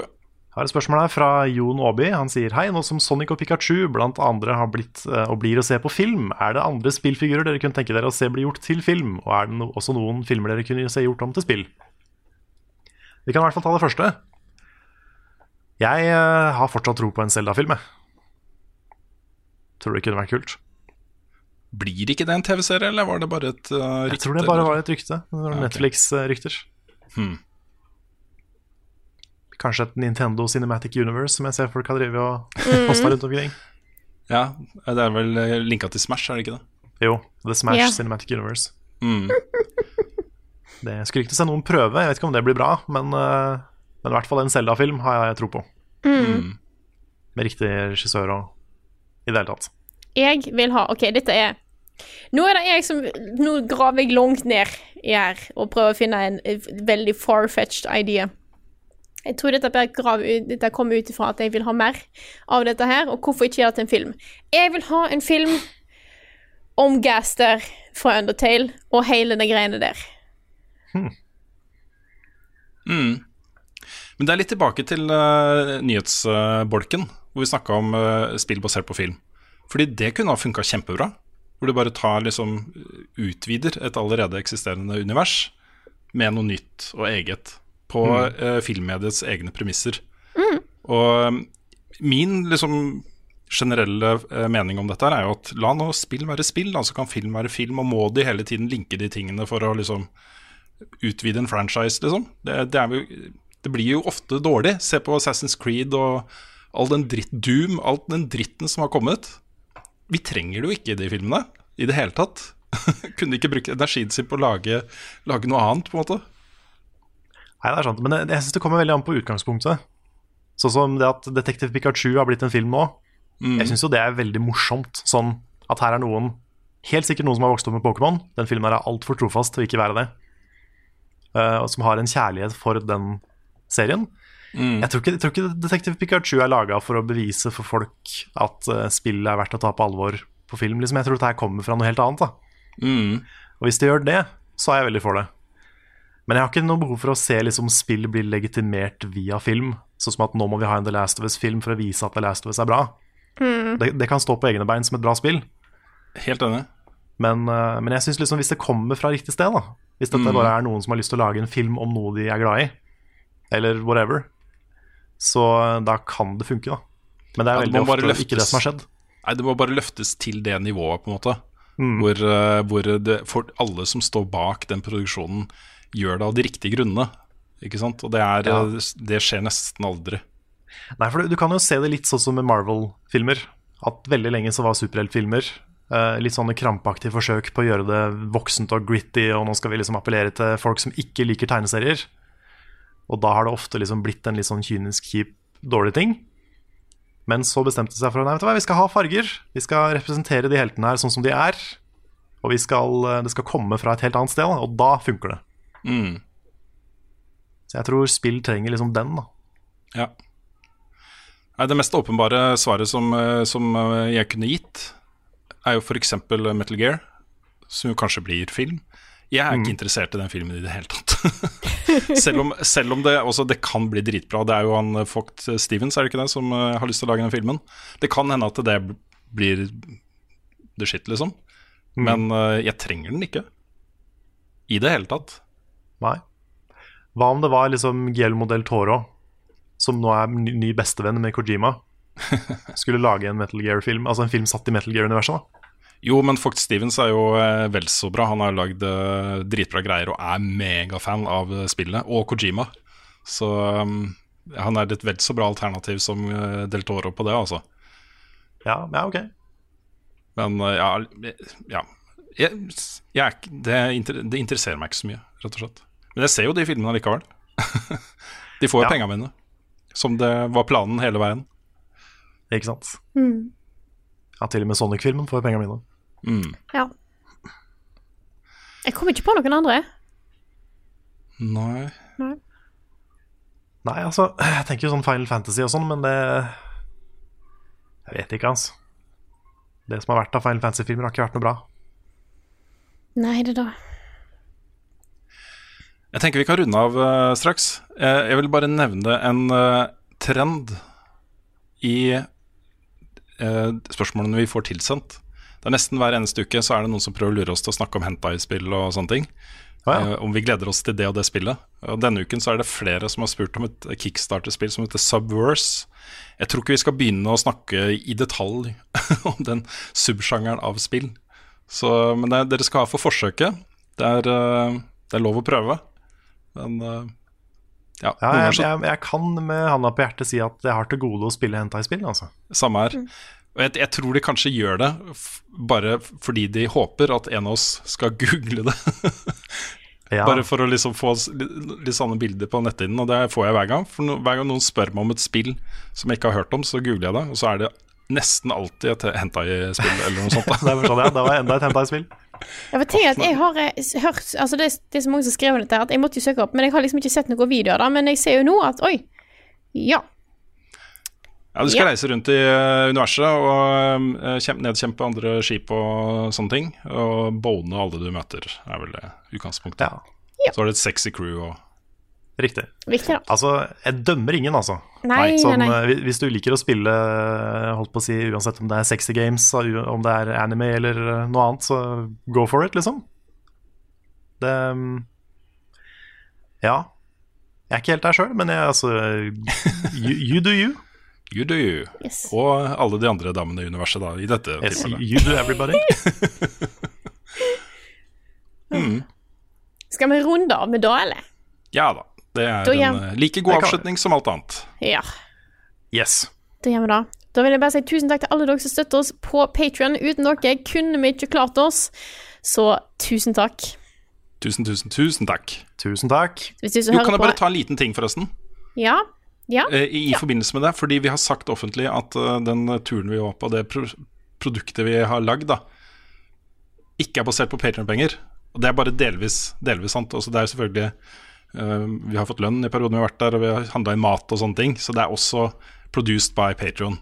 Jeg har et spørsmål her fra Jon Aaby. Han sier hei, nå som Sonic og Pikachu blant andre har blitt eh, og blir å se på film, er det andre spillfigurer dere kunne tenke dere å se bli gjort til film? Og er det no også noen filmer dere kunne se gjort om til spill? Vi kan i hvert fall ta det første. Jeg uh, har fortsatt tro på en Zelda-film, jeg. Tror det kunne vært kult. Blir ikke det en TV-serie, eller var det bare et uh, rykte? Jeg tror det bare var et rykte. Ja, ok. Netflix-rykter. Hmm. Kanskje et Nintendo Cinematic Universe som jeg ser folk har drevet og Mm. posta rundt omkring. Ja, det er vel eh, linka til Smash, er det ikke det? Jo, The Smash yeah. Cinematic Universe. Mm. (laughs) Det skulle ikke se noen prøve, jeg vet ikke om det blir bra, men, eh, men i hvert fall en Zelda-film har jeg tro på. Mm. Med riktig regissør og i det hele tatt. Jeg vil ha OK, dette er Nå er det jeg som Nå graver jeg langt ned i her og prøver å finne en eh, veldig far-fetched idea. Jeg tror dette, grav, dette kommer ut ifra at jeg vil ha mer av dette her, og hvorfor ikke gjøre det til en film? Jeg vil ha en film om Gaster fra Undertale og hele de greiene der. Mm. Men det er litt tilbake til uh, nyhetsbolken, hvor vi snakka om uh, spill basert på film. Fordi det kunne ha funka kjempebra. Hvor du bare tar liksom utvider et allerede eksisterende univers med noe nytt og eget på Mm. uh, filmmediets egne premisser. Og um, min liksom generelle uh, mening om dette er jo at la nå spill være spill, da, så kan film være film. Og må de hele tiden linke de tingene for å liksom utvide en franchise, liksom. Det, det, jo, det blir jo ofte dårlig. Se på Assassin's Creed og all den dritt Doom, all den dritten som har kommet. Vi trenger det jo ikke i de filmene i det hele tatt. (laughs) Kunne de ikke bruke energien sin på å lage, lage noe annet, på en måte? Nei, det er sant, men jeg, jeg syns det kommer veldig an på utgangspunktet. Sånn som det at Detektiv Pikachu har blitt en film nå. Jeg syns jo det er veldig morsomt. Sånn at her er noen Helt sikkert noen som har vokst opp med Pokémon. Den filmen her er altfor trofast til å ikke være det. Eh, og som har en kjærlighet for den serien. Jeg, tror ikke, jeg tror ikke Detektiv Pikachu er laga for å bevise for folk at uh, spillet er verdt å ta på alvor på film. Liksom. Jeg tror det her kommer fra noe helt annet. Mm. Og hvis det gjør det, så er jeg veldig for det. Men jeg har ikke noe behov for å se liksom, spill bli legitimert via film. Sånn som at nå må vi ha en The Last of Us-film for å vise at The Last of Us er bra. Det, det kan stå på egne bein som et bra spill. Helt enig. Men, eh, men jeg synes liksom hvis det kommer fra riktig sted, da Hvis dette Mm. bare er noen som har lyst til å lage en film om noe de er glad i, eller whatever, så eh, da kan det funke, da. Men det er Ja, det veldig ofte ikke det som har skjedd. Nei, det må bare løftes til det nivået, på en måte. Mm. Hvor, eh, hvor det, for alle som står bak den produksjonen, gjør det av de riktige grunnene. Ikke sant? Og det, er, Ja. eh, det skjer nesten aldri. Nei, for du, du kan jo se det litt sånn som med Marvel-filmer. At veldig lenge så var superheltfilmer Eh, litt sånne krampaktige forsøk på å gjøre det voksent og gritty, og nå skal vi liksom appellere til folk som ikke liker tegneserier. Og da har det ofte liksom blitt en litt sånn kynisk, kjip, dårlig ting. Men så bestemte de seg for nei, vet du hva, vi skal ha farger. Vi skal representere de heltene her sånn som de er. Og vi skal, eh, det skal komme fra et helt annet sted, og da funker det. Mm. Så jeg tror spill trenger liksom den, da. Ja. Nei, det mest åpenbare svaret som, eh, som eh, jeg kunne gitt, er jo f.eks. Metal Gear, som jo kanskje blir film. Jeg er ikke interessert i den filmen i det hele tatt. (laughs) selv, om, selv om det, også, det kan bli dritbra. Det er jo han eh, Fogt Stevens er det ikke det, som eh, har lyst til å lage den filmen. Det kan hende at det blir the shit, liksom. Men uh, jeg trenger den ikke. I det hele tatt. Nei. Hva om det var liksom Guillermo del Toro, som nå er ny bestevenn med Kojima, (laughs) skulle lage en Metal Gear-film, altså en film satt i Metal Gear-universet? Jo, men Fox Stevens er jo eh, vel så bra. Han har lagd eh, dritbra greier og er megafan av eh, spillet, og Kojima. Så um, han er et vel så bra alternativ som Del Toro på det, altså. Ja, ja ok. Men ja, ja. Jeg, jeg det, det interesserer meg ikke så mye, rett og slett. Men jeg ser jo de filmene likevel. (laughs) de får jo Ja. penga mine. Som det var planen hele veien. Ikke sant? Mm. Ja, til og med Sonic-filmen får penga mine. Mm. Ja. Jeg kommer ikke på noen andre. Nei Nei. Nei, altså, (clears throat) jeg tenker jo sånn Final Fantasy og sånn, men det Jeg vet ikke, altså. Det som har vært av Final Fantasy-filmer, har ikke vært noe bra. Nei, det da. Jeg tenker vi kan runde av uh, straks. Uh, jeg vil bare nevne en uh, trend i spørsmålene vi får tilsendt. Det er Nesten hver eneste uke så er det noen som prøver å lure oss til å snakke om hentai-spill og sånne ting. Eh, om vi gleder oss til det og det spillet. Og Denne uken så er det flere som har spurt om et kickstarter-spill som heter Subverse. Jeg tror ikke vi skal begynne å snakke i detalj (laughs) om den subsjangeren av spill. Så, men det, dere skal ha for forsøket. Det er, det er lov å prøve. Men uh, ja, Ja, jeg, jeg, jeg kan med handa på hjertet si at jeg har til gode å spille hentai-spill, altså. Samme her. Og jeg, jeg tror de kanskje gjør det f bare fordi de håper at en av oss skal (laughs) google det. Ja. Bare for å liksom få litt, litt sånne bilder på netthinnen, og det får jeg hver gang. For no, hver gang noen spør meg om et spill som jeg ikke har hørt om, så googler jeg det, og så er det nesten alltid et hentai-spill eller noe sånt. (laughs) Det er sånn, ja, det var enda et hentai-spill. Jeg får tenke at jeg har eh, hørt Altså det, det er så mange som skriver dette, at jeg måtte jo søke opp, men jeg har liksom ikke sett noen videoer da. Men jeg ser jo nå at oi, ja. Ja, Du skal Ja. reise rundt i eh, universet og eh, nedkjempe andre skip og sånne ting. Og bone alle du møter, er vel det utgangspunktet. Så har du et sexy crew og Riktig. Riktig. Altså, jeg dømmer ingen, altså. Nei, Som, nei, nei. eh, Hvis du liker å spille, eh, holdt på å si, uansett om det er sexy games, om det er anime eller eh, noe annet, så go for it, liksom. Det mm, Ja. Jeg er ikke helt der sjøl, men jeg, altså you, you do you. (laughs) You do you. Og alle de andre damene i universet, da, i dette Yes, tilfellet. you do everybody. (laughs) (laughs) Mm. Skal vi runde av med da, eller? Ja da. Det er Da en eh, like god avslutning som alt annet. Ja. Yes. Da gjør vi det. Da vil jeg bare si tusen takk til alle dere som støtter oss på Patrion. Uten dere kunne vi ikke klart oss. Så tusen takk. Tusen, tusen, tusen takk. Tusen takk. Hvis du som Jo, hører kan jeg på bare ta en liten ting, forresten? Ja. Ja. I, I, ja. forbindelse med det, fordi vi har sagt offentlig at eh, den turen vi var på, det pro produktet vi har lagd, da, ikke er basert på Patreon-penger. Og det er bare delvis, delvis sant. Også det er selvfølgelig eh, Vi har fått lønn i perioden vi har vært der, og vi har handla inn mat og sånne ting. Så det er også produced by Patreon.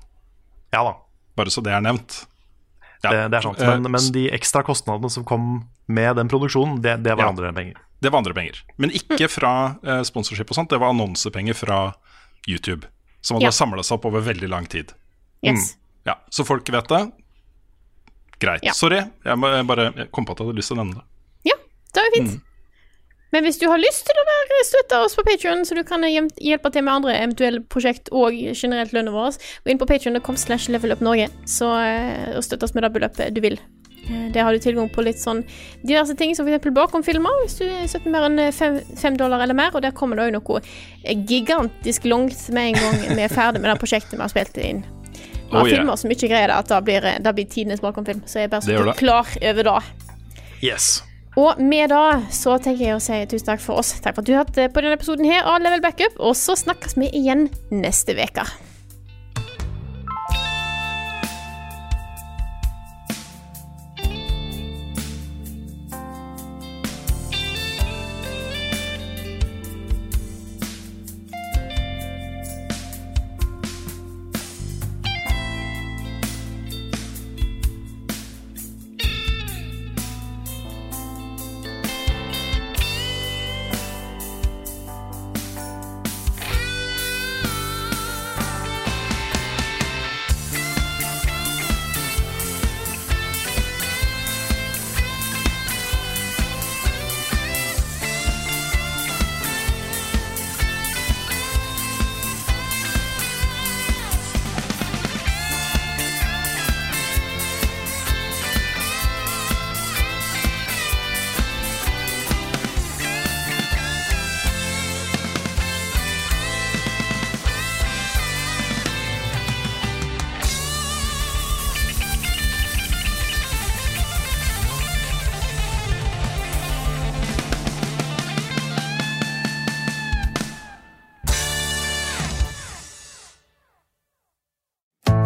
Ja da. Bare så det er nevnt. Ja. Det, det er sant. Eh, Men, men de ekstra kostnadene som kom med den produksjonen, det, det var Ja. andre penger. Det var andre penger. Men ikke fra uh, sponsorship og sånt, det var annonsepenger fra YouTube. Som hadde Ja. samla seg opp over veldig lang tid. Yes. Ja, Så folk vet det. Greit. Ja. Sorry, jeg må jeg bare jeg kom på at jeg hadde lyst til å nevne det. Ja, det er fint. Men hvis du har lyst til å være støtte oss på Patreon, så du kan hjelpe til med andre eventuelle prosjekt og generelt lønna vår, gå inn på patrion.com slash levelupnorge så, eh, og støtte oss med det beløpet du vil. Eh, Der har du tilgang på litt sånn diverse ting, som f.eks. bakomfilmer, hvis du støtter mer enn eh, fem, fem dollar eller mer. Og der kommer det òg noe gigantisk langt med en gang vi er ferdig med det prosjektet vi har spilt inn. Vi har Oh, yeah. filmer så mye greier at det blir, det blir tidenes bakomfilm. Så jeg er bare så klar over det. Yes. Og med det så tenker jeg å si tusen takk for oss. Takk for at du hørte på denne episoden her av Level Backup. Og så snakkes vi igjen neste uke.